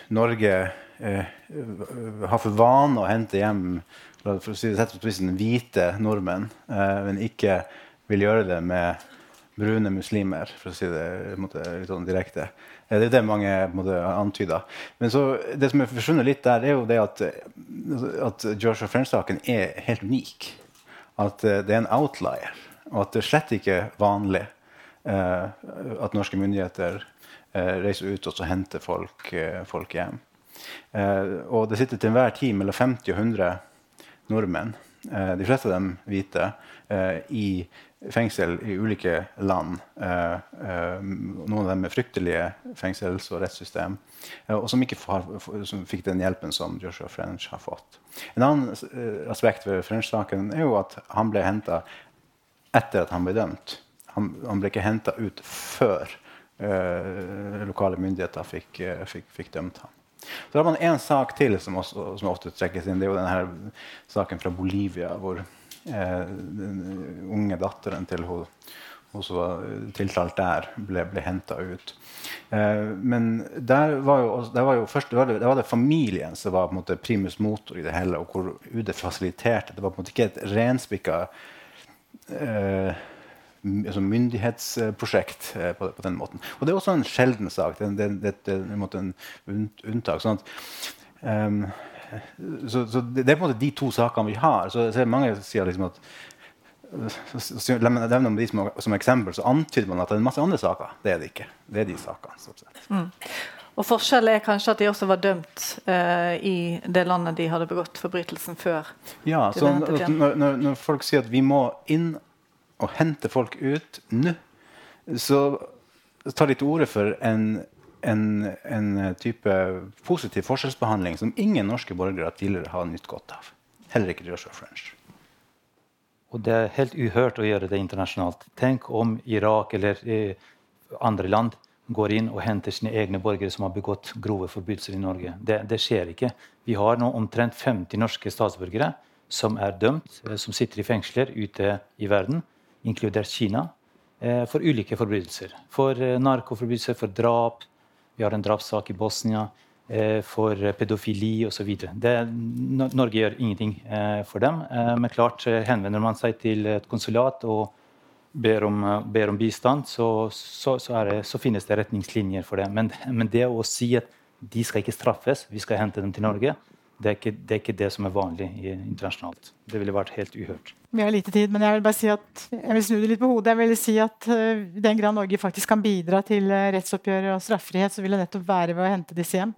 Norge har for vane å hente hjem for å si det på spissen, hvite nordmenn, eh, men ikke vil gjøre det med brune muslimer, for å si det måte, litt sånn direkte. Eh, det er det mange måte, antyder. Men så, det som er forsvunnet litt der, er jo det at, at Joshua French-saken er helt unik. At uh, det er en outlier. Og at det er slett ikke vanlig uh, at norske myndigheter reiser ut og så henter folk, folk hjem. Eh, og det sitter til enhver tid mellom 50 og 100 nordmenn, eh, de fleste av dem hvite, eh, i fengsel i ulike land. Eh, noen av dem med fryktelige fengsels- og rettssystem. Og som ikke fikk den hjelpen som Joshua French har fått. En annen aspekt ved French-saken er jo at han ble henta etter at han ble dømt. Han, han ble ikke henta ut før lokale myndigheter fikk, fikk, fikk, dømt ham. Så har man en sak til som, også, som ofte trekkes inn. Det er jo denne saken fra Bolivia. hvor Eh, den unge datteren til hun, hun som tiltalt der, ble, ble henta ut. Eh, men der var jo, der var jo først, der var, det, der var det familien som var på en måte primus motor i det hele, og hvor UD fasiliterte. Det var på en måte ikke et renspikka eh, altså myndighetsprosjekt eh, på, på, den måten. Og det er også en sjelden sak. Det, det, det, det er en, en unntak. sånn at um, så, så, det er på en måte de to sakene vi har. Så, så mange sier liksom at Nevner de som, som, eksempel, så antyder man at det er en masse andre saker. Det er det ikke. Det er de sakene. Mm. Og Forskjellen er kanskje at de også var dømt uh, i det landet de hadde begått forbrytelsen før. Ja, så når, når, folk sier at vi må inn og hente folk ut nå, så ta litt til orde for en en, en, type positiv forskjellsbehandling som ingen norske borgere tidligere har nytt godt av. Heller ikke Joshua French. Og det er helt uhørt å gjøre det internasjonalt. Tenk om Irak eller eh, andre land går inn og henter sine egne borgere som har begått grove forbrytelser i Norge. Det, det, skjer ikke. Vi har nå omtrent 50 norske statsborgere som er dømt, eh, som sitter i fengsler ute i verden, inkludert Kina, eh, for ulike forbrytelser. For eh, narkoforbrytelser, for drap, vi har en drapssak i Bosnia eh, for pedofili osv. Norge gjør ingenting for dem. Men klart henvender man seg til et konsulat og ber om, ber om bistand, så, så, så, det, så, finnes det retningslinjer for det. Men, men, det å si at de skal ikke straffes, vi skal hente dem til Norge, det er, ikke, det er ikke det som er vanlig internasjonalt. Det ville vært helt uhørt. Vi har lite tid, men jeg vil bare si at jeg vil snu det litt på hodet. Jeg vil si at uh, den grad Norge faktisk kan bidra til uh, rettsoppgjør og straffrihet, så vil det nettopp være ved å hente disse hjem.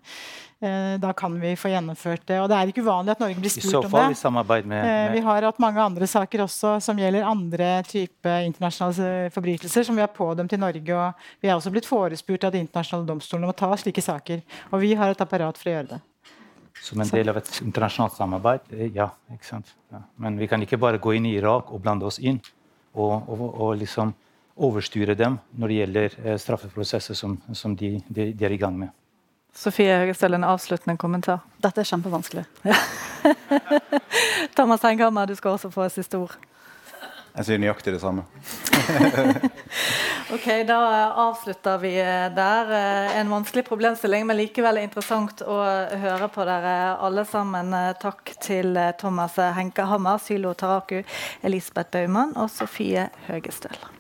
Uh, da kan vi få gjennomført det. Og det er ikke uvanlig at Norge blir spurt om det. I samarbeid med, med... Vi har hatt mange andre saker også som gjelder andre type internasjonale forbrytelser som vi har pådømt i Norge. Og vi er også blitt forespurt av de internasjonale domstolene om å ta slike saker. Og vi har et apparat for å gjøre det. Som en del av et internasjonalt samarbeid? Eh, ja. ikke sant? Ja. Men vi kan ikke bare gå inn i Irak og blande oss inn og, og, og liksom overstyre dem når det gjelder eh, straffeprosesser som, som de, de, de, er i gang med. Sofie Høgestøl, en avsluttende kommentar. Dette er kjempevanskelig. Thomas Hengammer, du skal også få siste ord. Jeg sier nøyaktig det samme. ok, Da avslutter vi der. En vanskelig problemstilling, men likevel interessant å høre på dere alle sammen. Takk til Thomas Henke Hammer, Sylo Taraku, Elisabeth Baumann og Sofie Høgestøl.